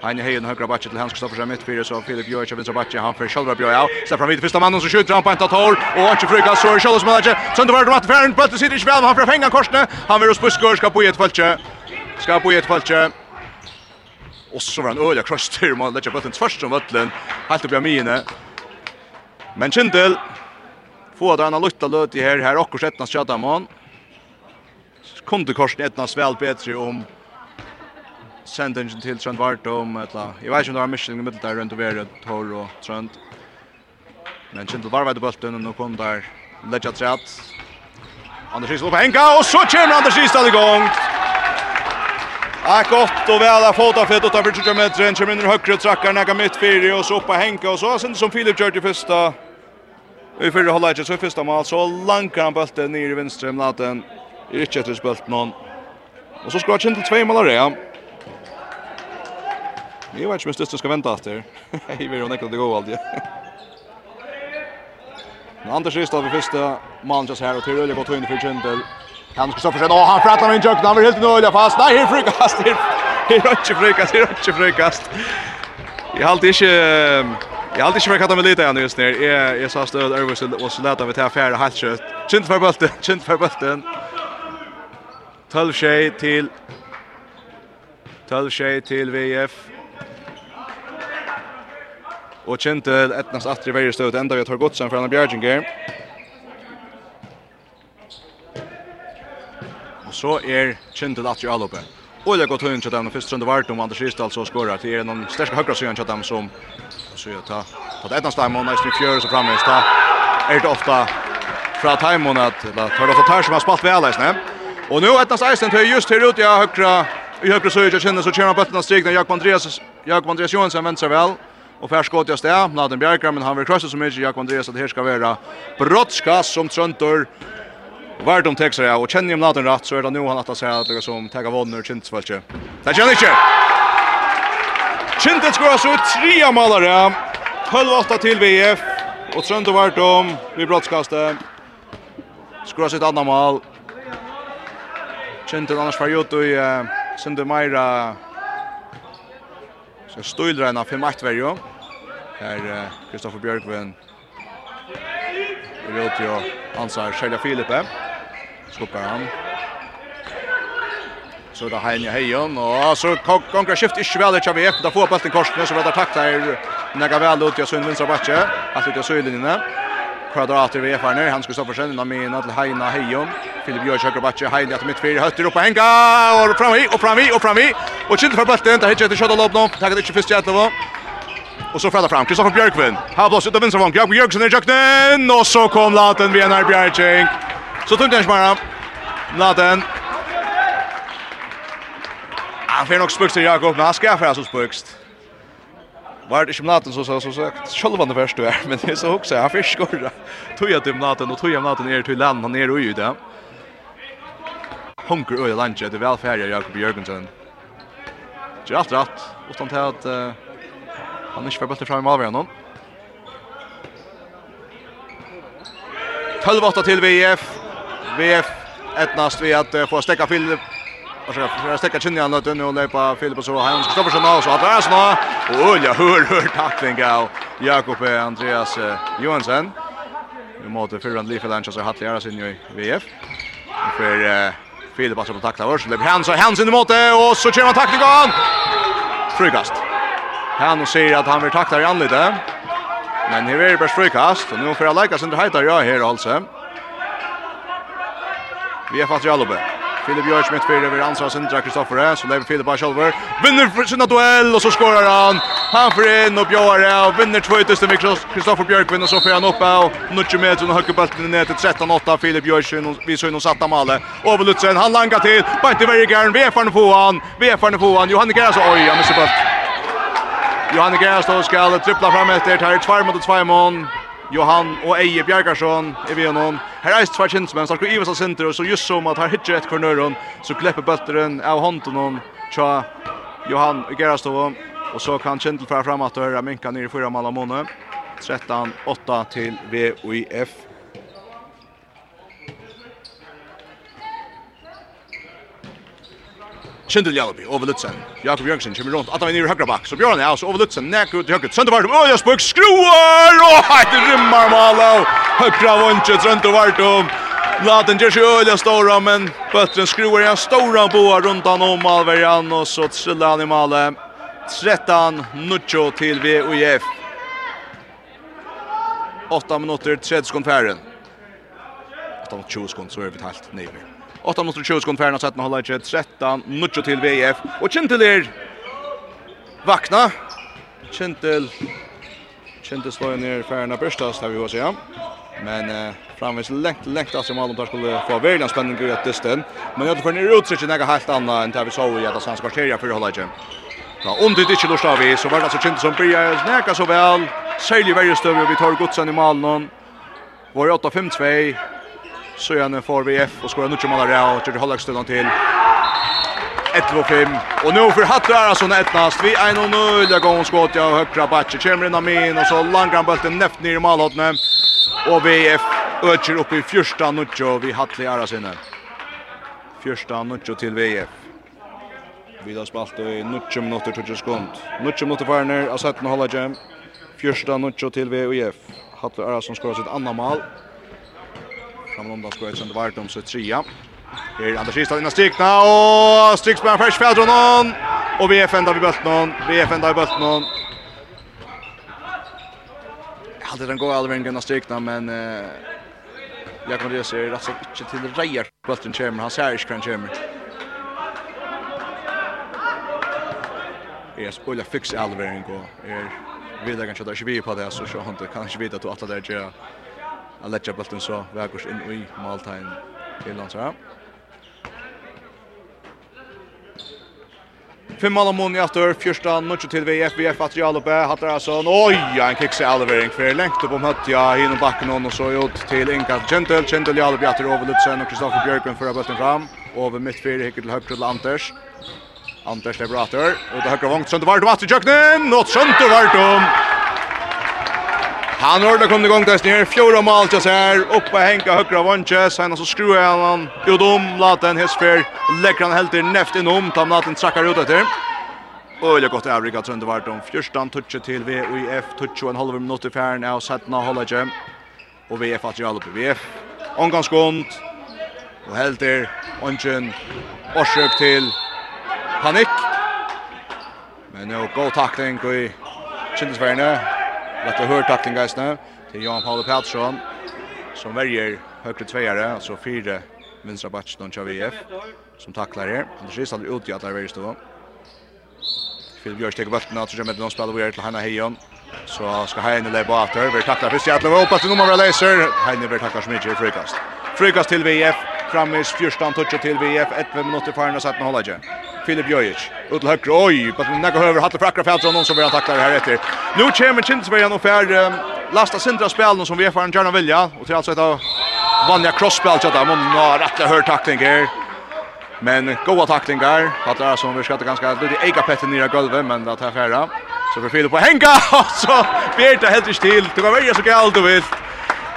Speaker 2: Han hejen högra backen till Hans Kristoffersen mitt fyra så Filip Jojic vänstra backen han för själva Björn. Ja, så fram vid första mannen som skjuter han på ett hål och han försöker så är Charles Manager. Sen då var det matchen på det sitter inte väl han för fänga korsne. Han vill spuska ska på ett falche. Ska på ett falche. Och så var en öliga crush till man lägger bollen först som vattlen. Helt upp i mine. Men Kindel får den att lutta löt i här här och sätta skottamon kunde korsen etna väl bättre om sendingen till Trent vart om etla. Jag vet inte om det var Michelin i mitten där runt över Tor och Trent. Men Kindle var vid bulten och kom där lägga trätt. Anders Kistad på Henka och så kommer Anders Kistad igång. Ja, gott och väl att fota fett för 20 meter. Kommer in i högre trackar, näga mitt fyra och så upp på Henka. Och så sen som Filip kör till första. Vi får hålla i så första mål. Så lankar han bulten ner i vänster. Mlaten er ikke etter spilt noen. Og så skrar Kjendel 2 tvei av Rea. Jeg vet ikke om jeg største skal vente etter. Jeg vil jo nekket det gå alltid. Men Anders Ristad for første mannen just her, og til Ølje godt høyne for Kjendel. Han skal stå for seg, og han frattar min kjøkken, han vil helt nå Ølje fast. Nei, her frikast, her er ikke frikast, her er ikke frikast. Jeg halte ikke... Jeg halte ikke for kattan med lite igjen just nere. Jeg, jeg sa stød, Ørvus, og så leta vi til affære halvkjøtt. Kjent for bulten, kjent for bulten. 12 tjej till 12 tjej till VF. Och kjente etnas attri verger stöd enda vi har gott sen för Anna Bjerginger. Och så är kjente attri alloppe. Och det går hund att den första runde vart om Anders Ristall så skorar till en stark högra sidan chat dem som så jag tar att ettan stammar nästan fjärde så framme är det ofta fra Timon att det tar ofta tar som har spalt väl nästan. Och nu ettnas Eisen till just här ute i högra i högra så jag känner så kör han bollen stigna Jakob Andreas Jakob Andreas Johansson vänster väl och färs skott i stä Naden Bjerkram men han vill krossa så mycket Jakob Andreas att här ska vara brottskast som Tröntor Vart om texar jag och känner ju Naden rätt så är det nu han att säga att det som tagga vånner Kintsvalche. Det känner inte. Kintet skorar så tre målare. 12-8 till VF och Tröntor vart om vi brottskastet. Skorar sitt andra mål. Kjentur annars var gjort i Sinde Meira. Så støyler en av 5-8 verjo Her Kristoffer Bjørkven Rødt jo ansar Kjellia Filipe. Skuppar han Så det Heini Heion, og så kongra skift ikke vel ikke av Ep, da får Bølten Korsene, så blir det takta her, nega vel ut i Sund Vinstra Batje, alt ut i Søylinjene kvadrater vi erfarna. Han ska stå för sen innan med Nadal Heina Heijon. Filip Jörg söker backa Heina mitt mittfältet hötter upp och hänga och fram i och fram i och fram i. Och chill för bollen. Där hittar det skott lopp nu. Tackar det första jättebra. Och så fäller fram Kristoffer Björkvin. Här blåst ut av vänster vång. Jakob Jörgensen i jakten. Och så kom Laten vid Enar Bjerking. Så tungt den smara. Laten. Han får nog spukst till Jakob. Men han ska fära så spökst. Var det gymnaten så så så så själva det värsta är men det är så också jag fiskar. Tog jag gymnaten och tog jag gymnaten ner till land och ner och ju där. Hunker öle lunch det väl färja Jakob Jörgensen. Just är allt rätt utan att uh, han inte får bättre fram i avgörande. 12-8 till VF. VF etnast vi att uh, få stäcka Filip Och så försöker stäcka kinna då nu och löpa Filip och så han ska stoppa sig nu så att det är så. Oj, jag hör hör tackling av Jakob Andreas Johansson. Vi måste förra Lifeland så har Hattlera sin i VF. För Filip bara på tackla vars löper han så hands in mot det och så kör han tacklingen. Frukast. Han säger att han vill tackla i anlite. Men här är det bara frukast och nu får jag lägga sin heter jag här alltså. Vi har fast i Filip Björk mitt fyra över ansvar Sindra Kristoffer så lever Filip bara själv. Vinner sin duell och så skorar han. Han får in och Björk och vinner tvåtusen med Kristoffer Björk vinner så får han upp och nutch med och höcker bollen ner till 13-8 Filip Björk vi så inne satta målet. Överlutsen han langar till. Bant i är Vefarn får han. vi är Vefarn får han. Johan Gerhards oj han missar bollen. Johan Gerhards då ska trippla fram efter. Tar 2 mot 2 mån. Johan og Eje Bjergarsson i vi honom. Her er tvær kjent men Sarko Ivas center og så just som at her hitcher et kornøren, så klepper bøtteren av hånden hon tja Johan Gerastov og så kan Kjentel fra fram att höra minka ner i fyra mål av 13-8 till VOIF Kjendel Jalbi over Lutzen, Jakob Jørgensen kommer rundt. at Atta vinner høyre bak. Så Bjørn er altså over Lutzen, nek ut i högret. Sönder vart. Oj, jag spök skruar. Och ett rymmar Malo. Högra vunche sönder vart om. Laten ger sig öliga stora men Böttren skruvar en stora boa rundt han om Malverian, og så triller han i malet, 13 Nuccio til VUF. 8 minutter, 30 sekunder färden. 8 minutter, 20 sekunder så er vi talt nere. 8 minutter 20 sekunder färna 17 håller inte 13 nutcho till VF och Kintel är vakna. Kintel Kintel slår ner färna bröstas har vi går så men eh, framvis lengt lengt att som Almtar skulle få väldigt spännande grej att dysten men jag tror ni utsikt några helt annorlunda än det vi såg i att svenska kvarteria för hålla igen Ja, om det ikke lust av så var det altså Kintel som börjar snäka så vel. Særlig varje støv, vi tar godsen i malen. Var 8-5-2 Så igjen får VF och skorar nutje mål där och Jordi Hollockstone till 1-5. Och nu för Hattar alltså nätnast. Vi 1-0. Jag går skott jag högra backe. Kommer in min och så langar bollen näft ner i målhållet. Och vi VF ökar upp i första nutjo. vi Hattli är alltså inne. Första nutjo till VF. Vi har spalt i nutjo minutter till sekund. Nutjo minutter för när alltså att hålla jam. Första nutjo till VF. Hattar alltså skorar sitt andra mål. Fram undan skoet sen det vart om så trea. Här Anders Kristian innan strikna och striks på Fresh Fedronon och VF ända vid bulten. VF ända i bulten. Hade den går allvän innan strikna men eh jag kommer det ser rätt så inte till rejer bulten kommer han ser inte kan kommer. är skulle fixa allvän gå. Är vidare kanske där 20 på det så så han kan inte veta att alla där gör att lägga bollen så vägurs in i måltagen till Landsra. Fem mål om i efter första matchen till VF VF att Jalo Bä hade alltså oj en kick sig allvering för längt upp om hött ja in och backen och så ut till Inka Gentle Gentle Jalo efter över Lutsen och Kristoffer Björkman för bollen fram. Över mittfältet hickar till höger till Anders. Anders Lebrator och det högra vångt sönder vart vart i jöknen och sönder vart om Han har det kommit igång där ner fjärde mål just här. Uppe Henka högra vånche. Sen så skruvar han ut om laten Hesfer. Lägger han helt i näft inom. tar laten trackar ut efter. Öle gott Avrika tror inte vart om första touchet till VIF touch och en halv minut i färden av hålla gem Och VF att göra på VF. Omgångsgånd. Och helt där Onchen orsök till panik. Men nu god tackling i Kindesvärne. Lätt att höra tackling guys nu till Jan Paul Pettersson som väljer högre tvåare alltså fyra vänstra backen och Xavier som tacklar här. Det ser ut att där i alla vägar står. Björk tar bollen åt sig med någon spela vidare till Hanna Hejon. Så ska Heine lägga åter. Vi tacklar för Seattle och hoppas nummer läser. Heine vill tacka så mycket i frikast. Frikast till VF. Framvis 14 touch till VF 11 minuter för när sätter hålla igen. Filip Jojic ut till höger. Oj, på den näka över hattar frackra fält från någon som vill tackla det här efter. Nu kommer Kindsbergen och färd lasta Sindra spelen som VF har gärna vilja och till alltså ett vanliga crossspel så där men har rätta hör tackling här. Men goda tacklingar. är som vi skatte ganska lite ega petten i golvet men det här färra. Så vi fyller på Henka och så Bjerta helt till. Det kan välja så galt du vill.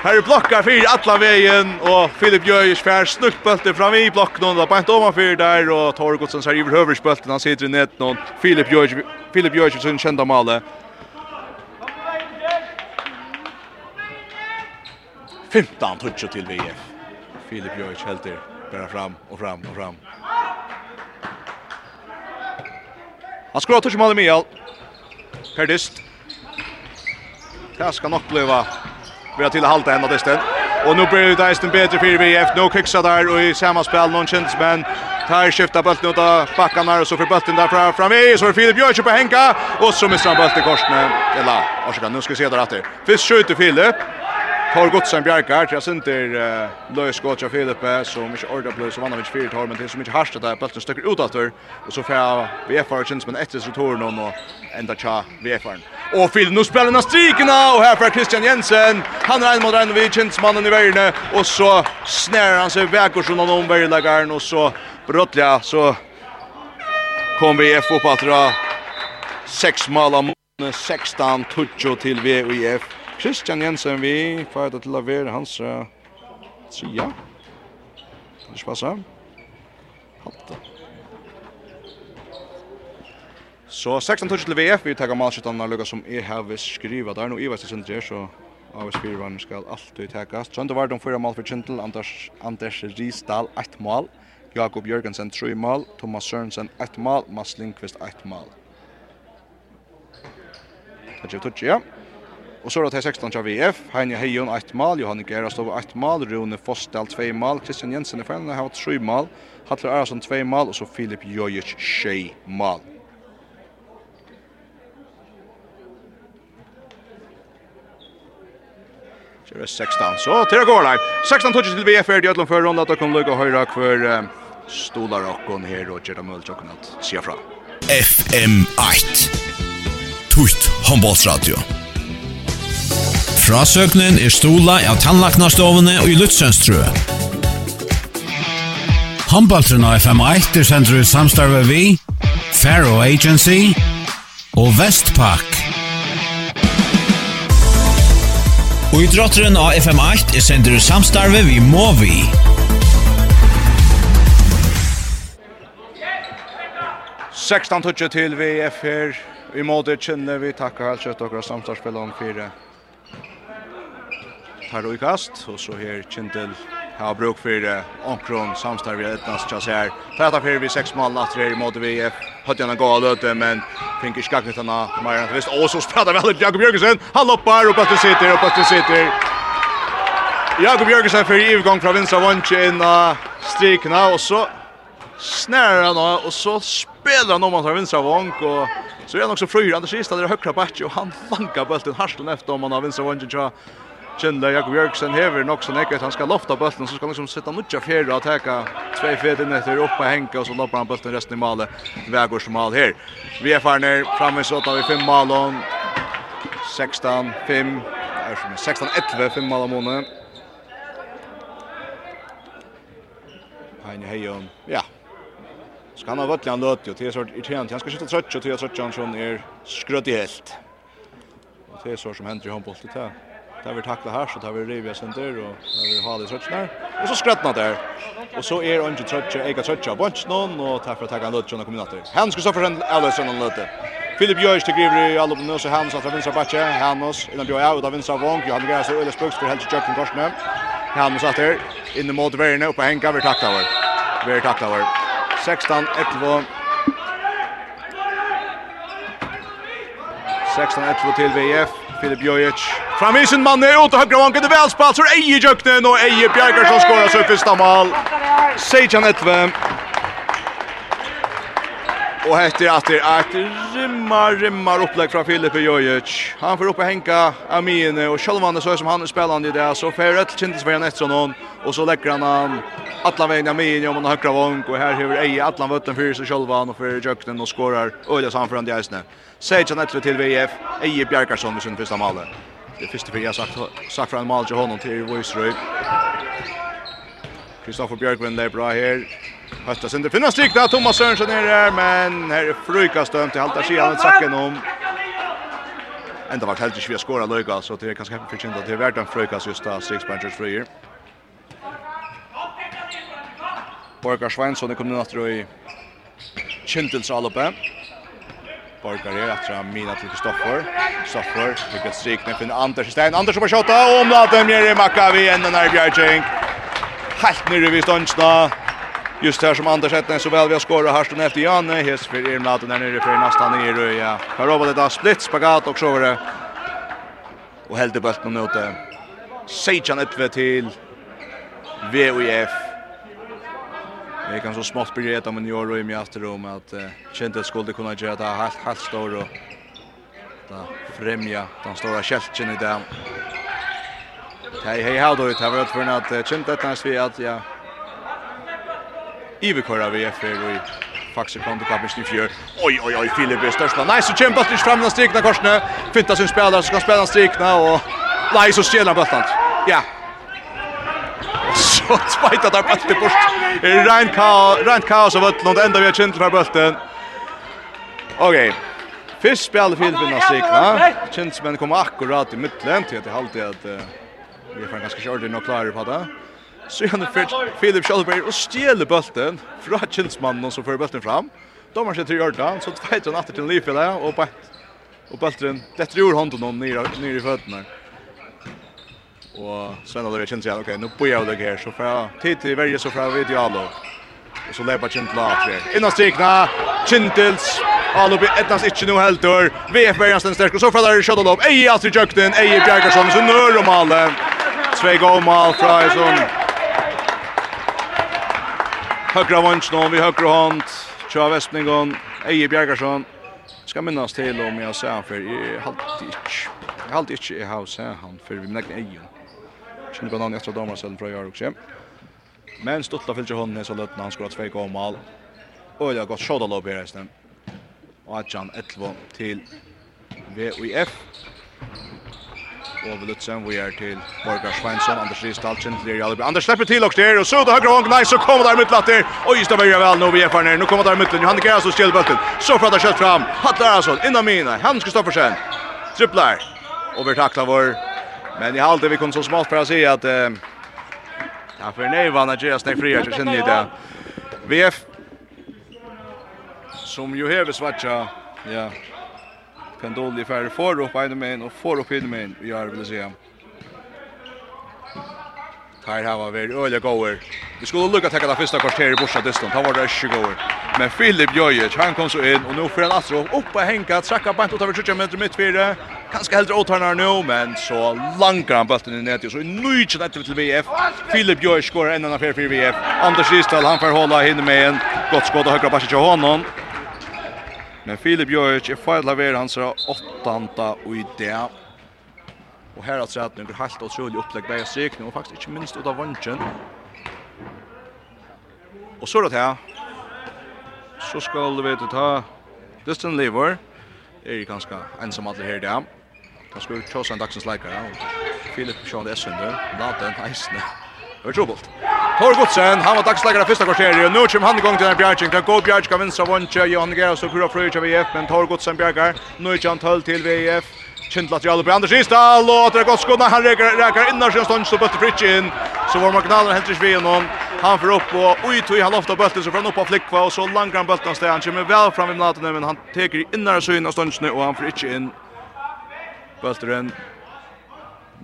Speaker 2: Här är blockar fyrir alla vegin, og Filip Gjøyers fär snukt fram i blocken og det er bænt för där der, og Tore Godsen ser över høversbøltet, han sitter i netten, någon Filip Gjøyers, Filip Gjøyers sin kända male. 15 touch til VF. Filip Jöjers helt där bara fram og fram og fram. Han skråa tutsjo male Mial. Perdist. Det skal nok bliva Vi har till halta ända desten. Och nu blir det desten bättre för VF. Nu kicksa där och i samma spel någon känns men tar skifta bulten ut av backarna och så för bulten där fram fram i så är Filip Björk på Henka och så missar han bulten i korsen. Eller, varsågod, nu ska vi se där att det. Fisk skjuter Filip. Tar Gottsen Bjarkar till center inte Löjs av Filippe som inte orkar plus som annan vid fyra tar men det är så mycket harst där bollen stöcker ut efter och så får VF har chans men ett så tror någon och ända tja VF. Och Phil nu spelar den strikerna och här för Christian Jensen. Han är en mot en vid chans mannen i världen och så snärar han sig vägkors och någon värlagaren och så brottliga så kom VF upp att dra sex mål av 16 touch till VIF. Christian Jensen vi får det till att vara hans uh. Det ska passa. Halta. Så 16 touch til VF, vi tar malskjøttene og Lucas som är här vi skriva där nu i värsta centrum så av spelaren ska alltid täckas. Så det var de fyra mål for Kintel, Anders Anders Risdal ett mål, Jakob Jørgensen tre mål, Thomas Sørensen ett mål, Mats Lindqvist ett mål. Det är touch ja. Og så er det 16 av VF, Heine Heijon 1 mal, Johanne Gerastov 1 mal, Rune Fossdal 2 mal, Christian Jensen i Fælna har 3 mal, Hatler Arason 2 mal, og så Filip Jojic 6 mal. Så er 16, så til å gå der. 16 touches til VF er det i før, og da kan Løyga Høyra hver stolar og her og gjerda å kunne sia fra.
Speaker 3: FM 8 Tutt Håndbollsradio. Frasøknen er stola av tannlaknastovene og i Lutsenstrø. Håndbaltren av FM1 er sender ut samstarve vi, Faro Agency og Vestpak. Og i drotteren av FM8 er sender ut samstarve vi Movi.
Speaker 2: Sekstan tutsi til VF her i måte kjenner vi takkar alt kjøtt og samstarspillene fire tar i kast, og så her Kintel har bruk for omkron samstarv i etnast tjas her. Tata fyrir vi seks mål natt her i måte vi høtt gjennom gå av løte, men fink ikke skakket henne mer enn visst. Og så sprader vel Jakob Jørgensen, han loppar, og Bøtten sitter, og Bøtten sitter. Jakob Jørgensen fyrir ivgång fra vinstra vantje inn av strikna, og så snärar han och så spelar han om han tar vinstra vånk och så är han också flyr Anders Kista där högra backen och han vankar bulten harsen efter om han har vinstra vånken Kjendla Jakob Jørgensen hever nok så nekket han skal lofta bulten, så skal han liksom sitta nutja fjerde og teka tvei fjerde etter oppa henka, og så lopper han bulten resten i malet, Vægårds mal her. Vi er farner, framme så tar vi fem malon, 16, 5, 16, 11, 5 malon måned. Heine Heion, ja. Skal han ha vøtlig han løt jo, det er sånn irritant, han skal skifta trøtje, og det er trøtje han sånn er skrøtt i helt. Det er så som hender i håndbollet, det er där vi tacklar här så tar vi Rivia center och där vi har det så där. Och så skrattar där. Och så är Ange Trotcha, Ega Trotcha, bunch någon och tar för att ta en lutch och kommer natter. Han ska så för en Ellison en lutte. Philip Jörs till Grivri i alla på nösa Hans att vinna backe Hanos innan Björn ut av vinna Vång han gör så Ulle Spux för helt Jökken Korsnö. Hanos att där in the mode very now på Henka vi tacklar var. Vi tacklar var. 16 11 16-11 till VF. Filip Jojic. Framisen manne ut og høyre vanken til velspalt, så er Eie Jøknen og Eie Bjergarsson skårer sitt første mål. Sejan Etve. Og hette at det er et rimmar, rimmar opplegg fra Filip Jojic. Han får oppe henka av mine, og selv om han er så som han er spillende i det, så får et kjentesveien etter noen. Och så lägger han han alla vägen med om han högra vång och här hur Eje alla vötten för sig själva och för Jöknen och skorar Öljas han i Djäsne. Säger han ett till VF Eje Bjarkarsson med sin första mål. Det första för jag sagt sagt från mål till honom till Voicerøy. Kristoffer Björkvind där bra här. Hösta sin det finnas strikt Thomas Sörensen är där men här är frukast till halta sidan sacken om. Ända vart helt inte vi skora Löga så det är kanske häftigt för att det är värt en frukast just där Six Punchers Free. Borgar Sveinsson kom nu att i Kintels alloppe. Borgar er etter mina til Kristoffer. Kristoffer fick ett strik med finner Anders Stein. Anders på skott och omladen ner i Maccabi ända när Björking. Helt nere vid ståndsna. Just här som Anders Ettner så väl vi har skårat här stund efter Janne. Hes för Irmladen där nere för nästan nere. och ja. Här har det där split spagat och så var det. Och helt bulten mot det. Sejan uppe till VUF Vi kan så smått bli reda med Njoro i mjöter om att uh, kände att skulle kunna göra det här helt stor och da fremja den stora kjeltjen i dag. Hei, hei, hei, hei, hei, hei, hei, hei, kjent hei, hei, att, ja, Ivekora vi er fer i Faxe kom til i fjör. Oj, oj, oj, Filip er största. Nei, så kjemper Stich fram den strikna korsne. Fintas sin spelare, så kan spela strikna, og nei, så stjeler han. Ja, og spajta på det bort. Rent kaos, rent kaos av ötlund, ända vi har kjentlar bulten. Okej. Okay. Fyrst spjall va? Känns men kommer akkurat i mitten till att jeg halte att vi får ganska kört in och klarer på det. Så gjerne Filip Schalberg och stjeler bulten fra kjentsmannen som för bulten fram. Dommer ser till hjørta, så tveit han efter till Lifela och på och bult. Det tror han då hånden nere i fötterna. Och Sven har det känts jag okej, nu börjar jag här så för tid till varje så för vi dialog. Och så läpar kint lat tre. Innan strikna Kintels Allo blir ettans inte nu helt dør. VF är ganska sterk, og så faller det shuttle upp. Eie Astrid Jökten, Eie Bjergarsson så nör de alla. Två goal mål från Ison. Högra vånchen vi högra hånd. Tja Vestningon, Eie Bjergarsson. Ska minnas til om jeg ser han, for jag har ikke. Jeg har ikke jag har sett han for vi men Eie. Skulle på navn etter domar sen från Jörg Men Stuttla fyllde hon så løtten han skulle ha två Og det har gått skjuta lopp i resten. Og Adjan 11 til VUF. Och vi lutsen vi er til Borgar Svensson, Anders Ristal, Kjentler i Alby. Anders slipper til och där og så til høyre hånd, nei, så kommer der mittlatt der. Oi, just det börjar väl nu vi er för ner. Nu kommer der mittlatt, Johan Kjær så stjäl bulten. Så pratar kjøtt fram. Hattler Arason, innan mine, Han ska stå för sen. Tripplar. Och vi takler vår Men i halde vi kom så smått för att säga att eh ja för nej var Nigeria snack fria så synd det. VF som ju häver svatcha. Ja. Kan dålig färre får upp en men och får upp en men vi har vill säga. Tar hava väl öliga goer. Vi skulle lucka ta det första kvarteret i borsa distan. Han var där 20 goer. Men Filip Jojic, han kom så in och nu får han alltså upp och hänga, träcka bant ut över 20 meter mitt fyra. Kanske helt åtarna nu, men så lankar han bollen i nätet så i nöjt det till VF. Filip Jojic skorar en annan för VF. Anders Ristal, han får hålla hinner med en gott skott och högra passet till honom. Men Filip Jojic är fälla vid hans åttanta och i det. Och här har sett några helt utrolig opplegg bägge strykning och faktiskt inte minst utav vanchen. Och så det her, så skal vi ta Dustin Lever. Er i ganske ensam alle her der. Da skal vi tjåse en dagsens leikere. Filip Sjøen Essundu, Laden, Eisne. Över trobult. Tor Godsen, han var dagsleggare första kvarteret, och nu kommer han igång till den här. Kan gå bjärgen, kan vinsa vuncha, Johan Geras och Kura av VF, men Tor Godsen bjärgar. Nu är han tull till VF. Kindla til Alubri Anders Isdal, og det er godt skående, han reker, reker innan sin stånd, så bøtte Fritsch inn, så var Magnaler helt ikke vi innom, han får opp, og ui tog han ofta bøtte, så får han opp av flikva, og så langer han bøtten sted, han kommer vel fram i mnatene, men han teker i innan sin stånd, og han får ikke inn. Bøtteren,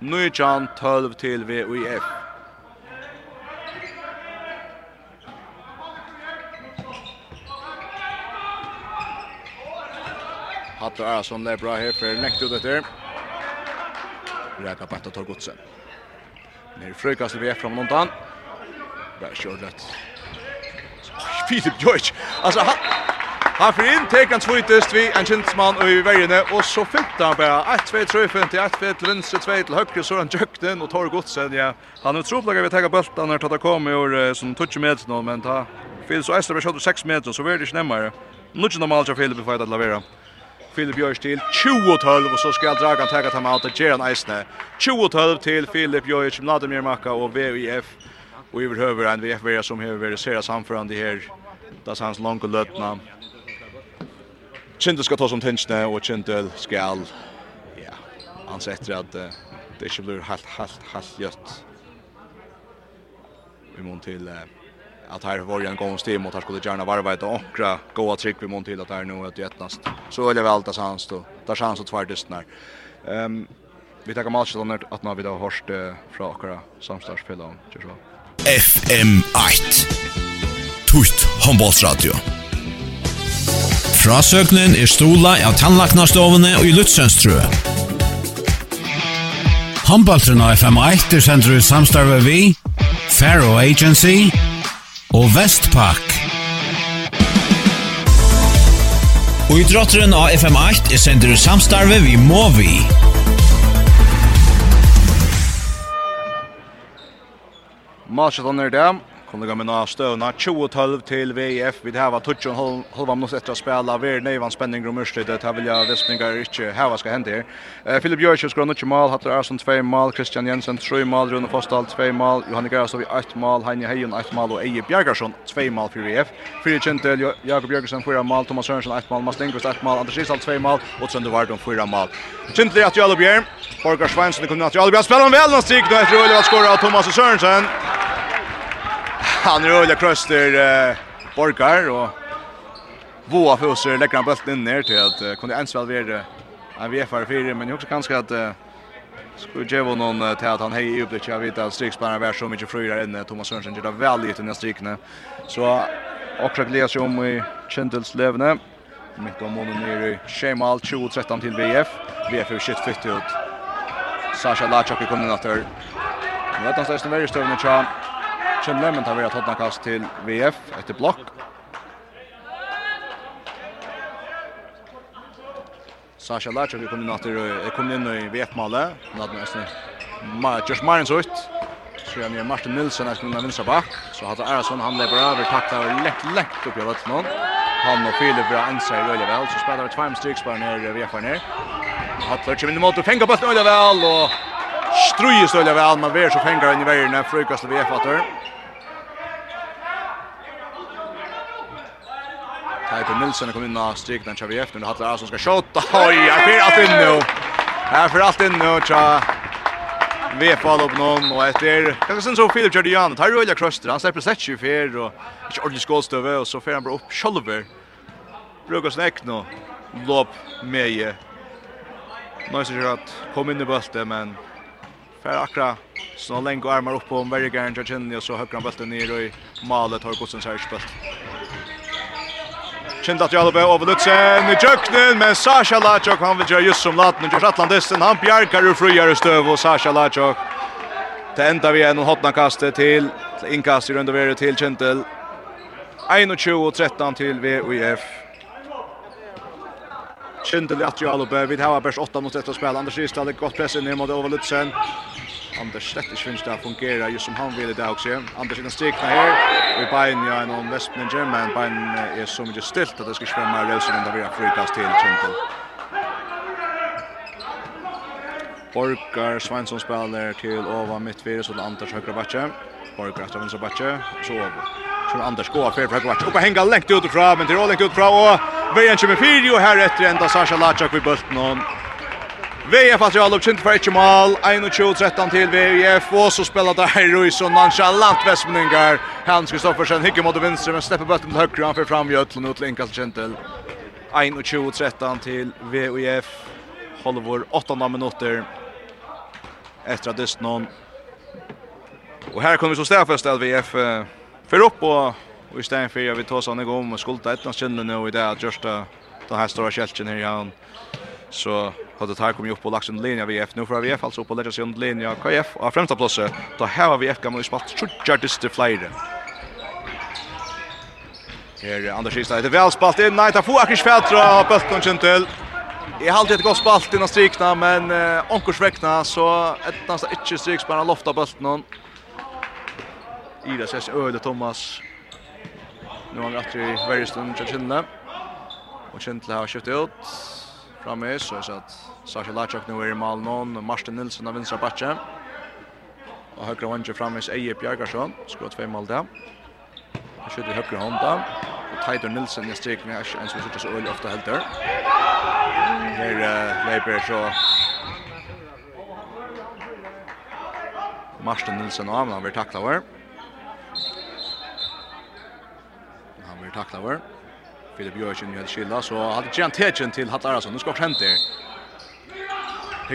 Speaker 2: 9-12 til VUIF. Hattar Arason är bra här för näkt ut efter. Räka på tar ta godsen. Ner frukast vi är från någontan. Bara kör rätt. Filip George. Alltså han Han får in tekan tvåtest vi en kinsman og i veiene. och så fintar han bara 1 2 3 5 1-2 til vänster 2 til Høyre, så han jökte och tar gott ja. Han er otroligt vi tar bulten när det kommer och som touch med nå, men ta Filip, så Ester vi skjuter 6 meter så blir det snämmare. Nu är det normalt att Filip får att lavera. Filip Björk til 20-12 och så ska Dragan ta ta mot att Geran Eisne. 20-12 till Filip Björk, Vladimir Makka och VIF. Och överhöver en VIF som har varit seriös samförande här. Det hans långa lötna. Kintel skal ta som tinsne, og Kintel skal, ja, hans etter at uh, det ikke blir halt, halt, halt gjøtt. Vi må til uh, att här var en gång stim och här skulle gärna varva ett ankra goa trick vi mån till att här nu att jättnast. Så eller väl allt hans då. Där chans att tvärdystnar. Ehm vi tar match då när att när vi då hörst från akra samstarspel om så. FM
Speaker 3: 8. Tut handbollsradio. Frasøknen er stola av tannlaknastovene og i Lutzønstrø. Håndballtrena FM 8 er sender ut samstarve vi, Faro Agency og Vestpak. Og i drotteren av FM8 er sender du samstarve vi må
Speaker 2: vi. Marshallan er det. Kom gå med några stövna 2012 till VF vid här var touchen halva minut efter att spela ver nej var spänning och mörster det här vill jag vispningar inte här vad ska hända här. uh, Filip Jörsjös går något mål Hattar Arsson 2 mål Christian Jensen 3 mål Rune Fostal 2 mål Johan Garasov 8 mål Heine Hejon 8 mål och Eje Bjergarsson 2 mål för VF. Fyra Gentel Jakob Bjergarsson 4 mål Thomas Sörensen 1 mål Mats Lindqvist 1 mål Anders Isal 2 mål och Sönder Vardon 4 mål. Gentel att Jallo Bjerg Borgar Svensson kommer att Jallo Bjerg. Spelar väl någon strik då efter att skora Thomas Sörensen. Han är öliga kröster uh, Borgar och Voa för oss lägger han bulten in ner till att uh, kunde ens väl vara en VFR4 men också kanske att uh, skulle ge vara någon uh, till att han hej upp det jag vet att strykspelaren är så mycket fröjdare än Thomas Sörensen gör det väldigt i den strykna så också glädjer sig om i Kjendels levne mitt om månen ner i Shemal 2013 till VF VF är shit ut. Sasha Lachak i kombinator Nu vet han størst den verre støvende tja. Kjemle, men tar vi at kast til VF etter blokk. Sasha Lach, vi kom inn etter, är kom inn i VF-malet, men at nesten Josh Marins ut, så jeg Martin Nilsson er kunna vinsa bak, så hadde Arason, han lever over, takt over lett, lett oppi av vettenon. Han og Filip bra ansa i røyla vel, så spiller vi på strykspar nere, VF-ar nere. Hattler kommer inn i måte, fengar bøtten, røyla vel, og Strujes støller vel, men vi er så fenger inn i veien når frukast vi er fatter. Teipen Nilsen kom inn og stryk den kjøver efter, Nu men Hatler Arsson skal skjåta. Oi, her fyrir alt inn nå. Her fyrir alt inn nå, tja. Vi er på alle opp noen, og etter... Kanskje sen så Philip kjørte Jan, tar ju øyla krøster, han släpper sätt ju för och inte ordentligt skålstøve, Och så får han bara upp kjolver. Brukar snekk nå, Lopp med. Nu er det sikkert at kom in i bulten men För akra så länge armar upp om Berggren Jorginho och så högger han bulten ner i målet har gått sen så här spelt. Kjent at Jalbe over Lutzen i Jöknen, men Sasha Lachok, han vil gjøre just som Laten, og Kjørsatlandisten, han bjerker og frier støv, og Sasha Lachok. Det enda vi er noen hotnakastet til, innkast i rundt og runde til Kjentel. 21-13 til VUF. Kjentel i Atri Jalbe, vi har bare 8 mot 1 å spille, Anders Ristad, godt press inn mot Ove Lutzen. Anders slett ikke finnes det å fungere just som han vil i dag også. Anders kan stikne her, og i bein ja, noen Vestmeninger, men bein er så mye stilt at det skal ikke være mer løsning enn det vi har frikast til Kjentel. Borgar Svensson spiller til Ova midtfire, så Anders høyre bakke. Borgar etter venstre bakke, så over. Så Anders går fer fra kvart. Oppe henga lengt utifra, men til å lengt utifra, og veien kommer fire, og her etter enda Sasha Lachak vid bulten, og VF att jag lukar inte för ett mål. 21-13 till VF. Och så spelar det här Ruiz och nonchalant Västmeningar. Hans Kristoffersen hickar mot vänster men släpper bötten till högre. Han får fram Jötlen ut till Inkast Gentel. 21-13 till VF. Håller vår åttonda minuter. Efter att någon. Och här kommer vi så stäffast att VF för upp och Och i stedet för jag vi tar sånne gå och skulta ett kjennene nu i det att just det här stora kjeltjen här i han så hade det här kommit upp på laxen linje VF nu för VF alltså på lägga sig under linje KF och främsta platsen då här har VF gamla spalt trudjar dyster flyer Her Anders Kista etter vel spalt inn, nei, ta få Akers Fjaltra og kjent til. Jeg halte et godt spalt innan strikna, men eh, onkurs vekna, så et nasta ikke striks, bare lofta Bøtten. Ida ses øde Thomas. Nå har han rett i verrestund til Kjentle. Og kjent har kjøttet ut framme så så att Sasha Lachak nu är i mål någon Martin Nilsson av vänstra backen. Och högra vänster framme är Eje Bjärgarsson skott fem mål där. Han skjuter högra handen och Tider Nilsson i streken är en som sitter så öl ofta helt där. Här Leiper så Martin Nilsson av han blir tacklad over. Han blir tacklad over. Filip Jørgen gjør skilla så hadde Gian Tetchen till Hatt Arason. Nu ska också hämta.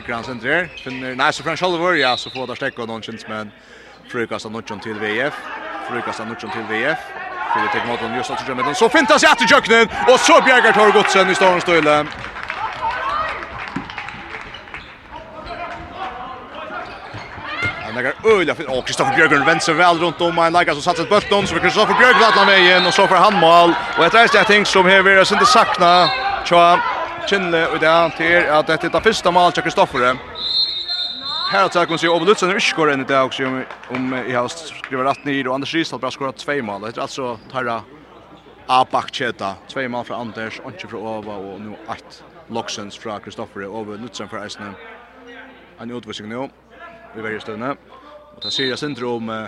Speaker 2: han centrer. Finner nej så från Schalver ja så får där stäcka någon chans men frukast någon till VF. Frukast någon till VF. Filip tek mot honom just att göra med. Så fintas i atterjöknen och så bjärgar tar Godsen i stormstölen. Lägger öliga för och Kristoffer Björgren vänster väl runt om en lägger så satsar bulten så Kristoffer Björgren att vägen och så får han mål och ett rest jag tänker som här vill inte sakna tja Kinle och det han till att det är första mål till Kristoffer. Här tar kan se Obolutsen och skor än det också om om i har skrivit rätt ner och Anders Ristad bara skorat två mål. Det är alltså Tarra Abakcheta, två mål från Anders, inte från Ova och nu ett Loxens från Kristoffer och Obolutsen för Eisner. Han utvisning nu i varje stund. Och det ser jag syndrom om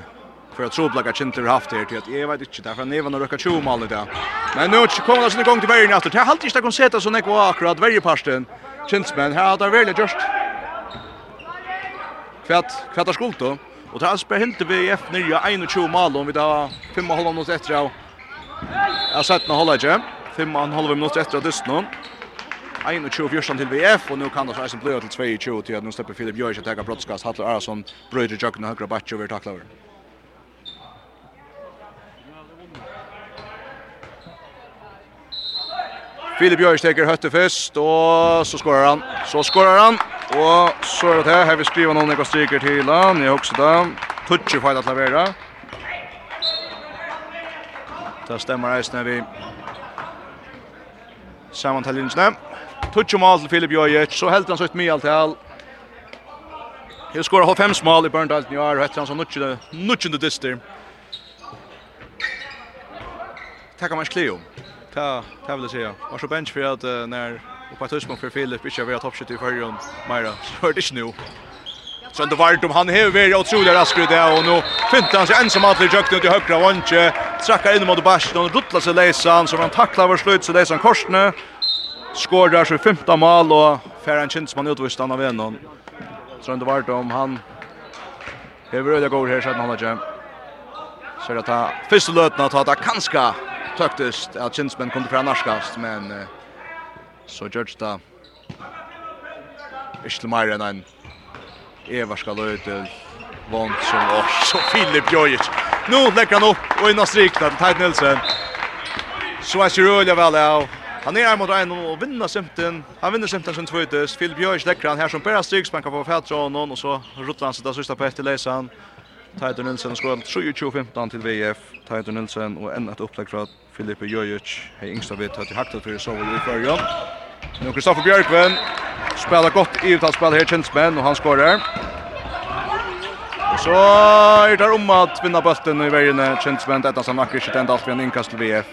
Speaker 2: för att troblaka blaga har haft här till att jag vet inte därför att nevan och röka tjum all det. Men nu kommer det sin gång till vägen efter. Det har alltid inte kunnat sätta så näck var akkurat varje parsten. Chinsman här har det väldigt just kvätt har skuld då. Och det har spelat helt vi F nya 21 mål om vi tar 5,5 minuter efter. Jag har sett några hålla inte. 5,5 minuter efter att dysta någon. 21 fjørstan til VF, og nu kan det reisen bløya til 22 til at nu slipper Filip Jørg til å teka brottskast. Hattler Arason brøyder jøkken og høyre batje over taklaver. Filip Jørg teker høtte først, og så skårer han. Så skårer han, og så er det her. Her vi skriver noen ekka stryker til han, jeg hokser da. Tutsje feil at lavera. Det stemmer reisene vi saman. Tutsch mål til Filip Jojic, så helt han så ett mål till. Han skorar 5 mål i Berndals i år, hette han så nutchende, nutchende dyster. Tackar man Cleo. Ta, ta vill jag säga. Var så bench för att uh, när och på tusen för Filip inte vi toppskytt i förrjun. Mera, så är det nu. Så det vart om han har varit otroligt rask ut där och nu fintar han sig ensam att lycka ut i högra vånche. Trackar in mot Bastion och ruttlar sig läsan så han tacklar vår slut så läsan korsne skårar så femta mål och Ferran Kinsman utvist han av en. Så det vart om han Hever öde går här sedan han har jam. Så det tar första lötna att ta det kanske töktist Kinsmen Kinsman kunde fram narskast men så George där Ishtel Myren en Eva skal løy til vant som var så Filip Jojic. Nu lägger han upp och innan strikna till Teit Nilsen. Så er ikke rullar vel av Han är mot en och vinner Simpton. Han vinner Simpton som tvøytes. Filip Jojic läcker han här som Per Strix man kan få fælt från honom. och så Rotlands där sista på etter leisen. Taito Nilsen skorar 27-15 till VF. Taito Nilsen och en ett upplägg fra Filip Jojic. Hei, yngsta vidt att det haktar för så i början. Nu Kristoffer Björkven spelar gott i utspel här Kjensmen och han skorar. Så är det om att vinna bulten i vägen Kjensmen detta som vackert inte ända allt vid en inkast till VF.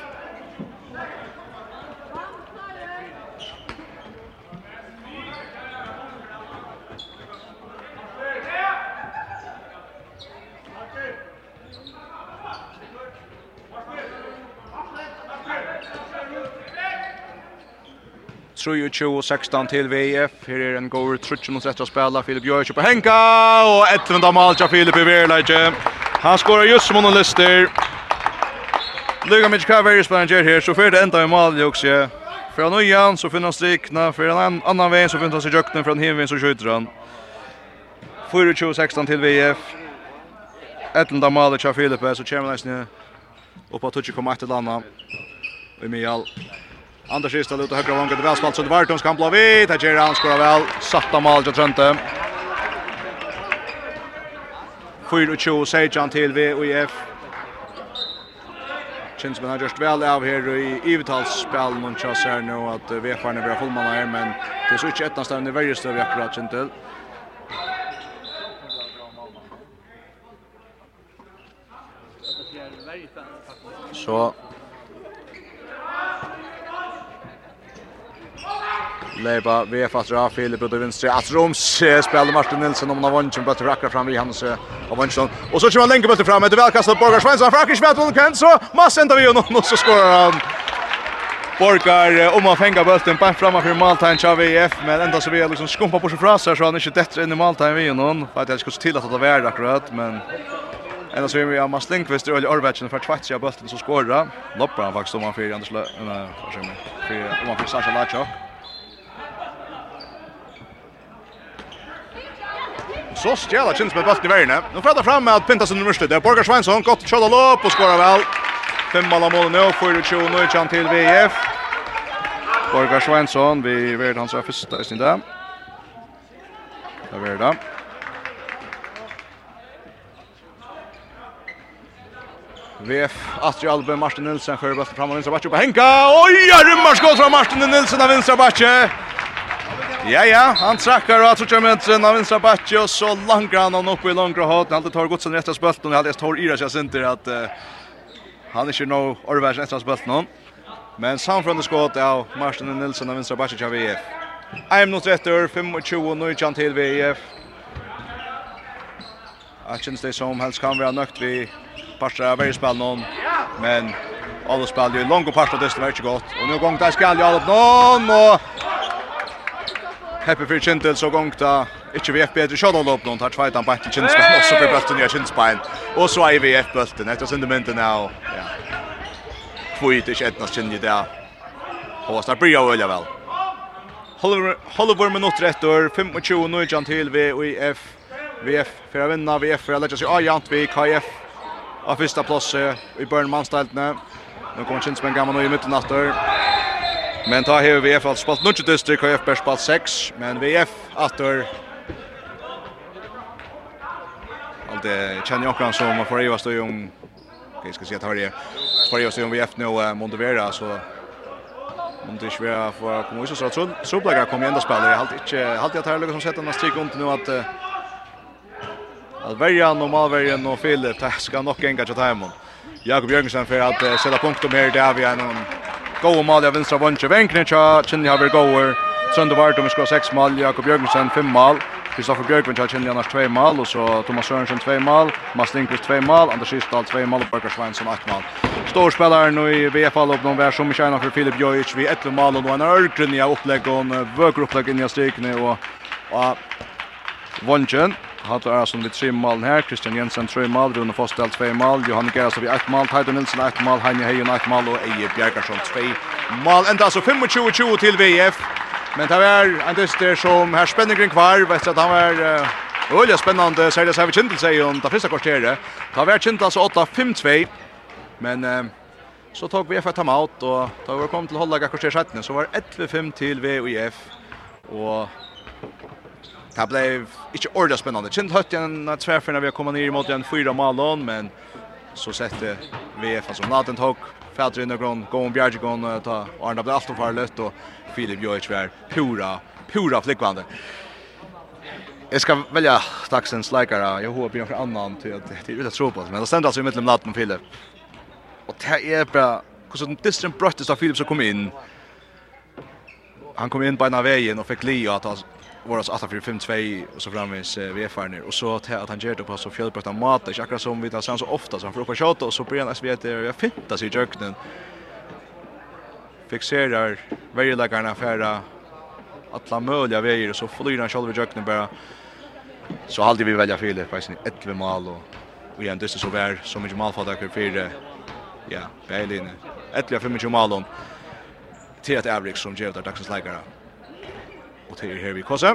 Speaker 2: 23-16 til VF. Her er en goer trutje mot rett å spela. Filip Gjørs på Henka, og etter en damal Filip i Verleidje. Han skårer just som hon lister. Lyga mig kvar varje spelare här så för det enda i mål också. För han igen så finner han strikna för en annan väg så finner han sig jökten från hemvin så skjuter han. 4-16 till VF. Ettlunda mål till Filip så kommer han upp på 2,1 landa. Vi med all Anders Kristall ut och högra vånga till välspalt så det var Tons kan blå vid. Där ger han skorar väl. Satta mål till Trönte. 4-2 Sejan till VIF. Känns som han har gjort väl av här i Ivetalsspel. någon chans här nu att VF-arna bra fullmanna här men det är så inte ett nästan det värsta vi akkurat känner till. Så Leiba vi er fast av Filip ut i vänstra. Att Roms spelar Martin Nilsson om han har vunnet, bøtter akkurat fram i hans av vunnet. Og så kommer han lenge bøtter fram. etter velkastet Borgar Svensson. Frakish vet hon kan så masse enda vi och och så skårer han. Borgar om han fänga bøtten, bare framme för Maltain til VF men enda så vi liksom skumpa på seg fra seg, så han är inte bättre än i Maltain vi någon. För att jag skulle til at det var akkurat men Enda så är vi Amas Lindqvist och Orvetsen, for tvätt seg av bøtten som skårer. Lopper han faktisk om han fyra Anders Lö... nei, hva skjer man? Fyra, om han fyra Sasha Lachok. Så stjälar Kins med bollen i vägen. Nu får det fram med att Pintas nummer mörstret. Det är Borgar Svensson, gott skott lopp och skorar väl. Fem mål mål nu, 4-2 nu till VF. Borgar Svensson, vi vet hans första i sin där. Där är det. VF Astrid Albe Martin Nilsen skör fram framåt vänstra backen på Henka. Oj, rymmar skott från Martin Nilsen av vänstra backen. Ja, ja, han trakkar och tror jag men av vinstra Batje och så långt han och uppe i långa hårt. Han tar gott sen rätta spölt och alldeles tar Ira sig inte att uh, han är ju nog Orvars rätta spölt någon. Men samfrande skott av Martin Nilsson av vinstra Batje av VF. I'm not retter 25 och nu kjent till VF. Action det som helst kan være nøkt vi parter av spel noen. Men Alla jo ju långt och av det er ikke godt. Og Och nu gång där jo jag opp noen, och Happy for Kintel så gångt da ikke VF bedre kjønn og lopp noen tar tveitan på etter Kinsbein og så blir bøtten i Kinsbein og så er VF bøtten etter sindementen er og ja. Kvitt ikke etnas kjinn i det. Og snart blir jeg veldig vel? Hollywood minutter etter 25 nå ikke til VF VF for å vinna VF for å legge sig ajant vi KF av fyrsta plass i Bjørn Mansteltene. Nå kommer Kinsbein gammel nå i midten etter Men ta här VF alltså spalt nutch district KF per spalt 6 men VF åter Allt det känner jag också som för Eva står ju om jag ska se att har det för Eva står om VF nu Montevera så Om det är svårt för att komma ut så tror så blir kommer ändå spelare. Jag har inte alltid att här lyckas som sätter nästa strik runt nu att att välja normalvärjan och Filip det ska nog enga till timon. Jakob Jörgensen för att sätta punkt om här där vi är någon Gå mål av vinstra vondje. Venkne tja, Kjenni har vært gåer. Sønde Vardum ha seks mål. Jakob Jørgensen fem mål. Kristoffer Bjørkvind tja, Kjenni annars tvei mal. Og så Thomas Sørensen tvei mal. Mads Lindqvist tvei mal. Anders Isdal tvei mal. Og Børker Sveinsson ett mal. Storspellar nå i VFL opp noen vær som ikke tjänar for Filip Jojic vi 11 mal. Og nå en ørgrunn i opplegg. Og en vøker opplegg inn i strykene. Og, og vondjen. Hatt er som vi tre mål her. Christian Jensen tre mål, Rune Fostel tre mål, Johan Geras vi ett mål, Teido Nilsen ett mål, Heine Heijen ett mål og Eje Bjergarsson tre mål. Enda altså 25-20 til VF. Men det var en dyster som her spenningren kvar. Vet at han var uh, øyelig spennende, sier det seg vi Kintel, seg om det første kvarteret. Det var Kintel altså 8-5-2. Men uh, så tog VF et timeout, og da vi kom til Hollaga kvarteret 17, så var 11-5 til VF. Og Det blev inte ordentligt spännande. Kind hött en tvärfärna vi har kommit ner mot en fyra malon men så sätter VF alltså Nathan Hawk Färdrin och grön går om Bjärgegården ta Arne blev allt för lätt och Filip Jojic var pura pura flickvande. Jag ska välja taxens likare. Jag hoppas på för annan till att det är utan tro på men det sänds alltså i mitten Nathan och Filip. Och det är bra hur så distrin bröttes av Filip som kom in. Han kom in på ena vägen och fick Leo att var alltså 2 och så framvis eh, vi ner och så att han gör det på så fjällbrötta mat det akkurat som vi tar sen så ofta så han får upp och shot och så blir han SVT att jag fintar sig i jöknen fixerar varje lagarna färra alla möjliga vägar och så flyr han själv i jöknen bara. Så alltid vi välja fel sin 11 mål och och igen det så vär så mycket målfattare för ja Berlin 11 25 mål till att Avrik som ger där dagsens lägare og det er her vi kåse.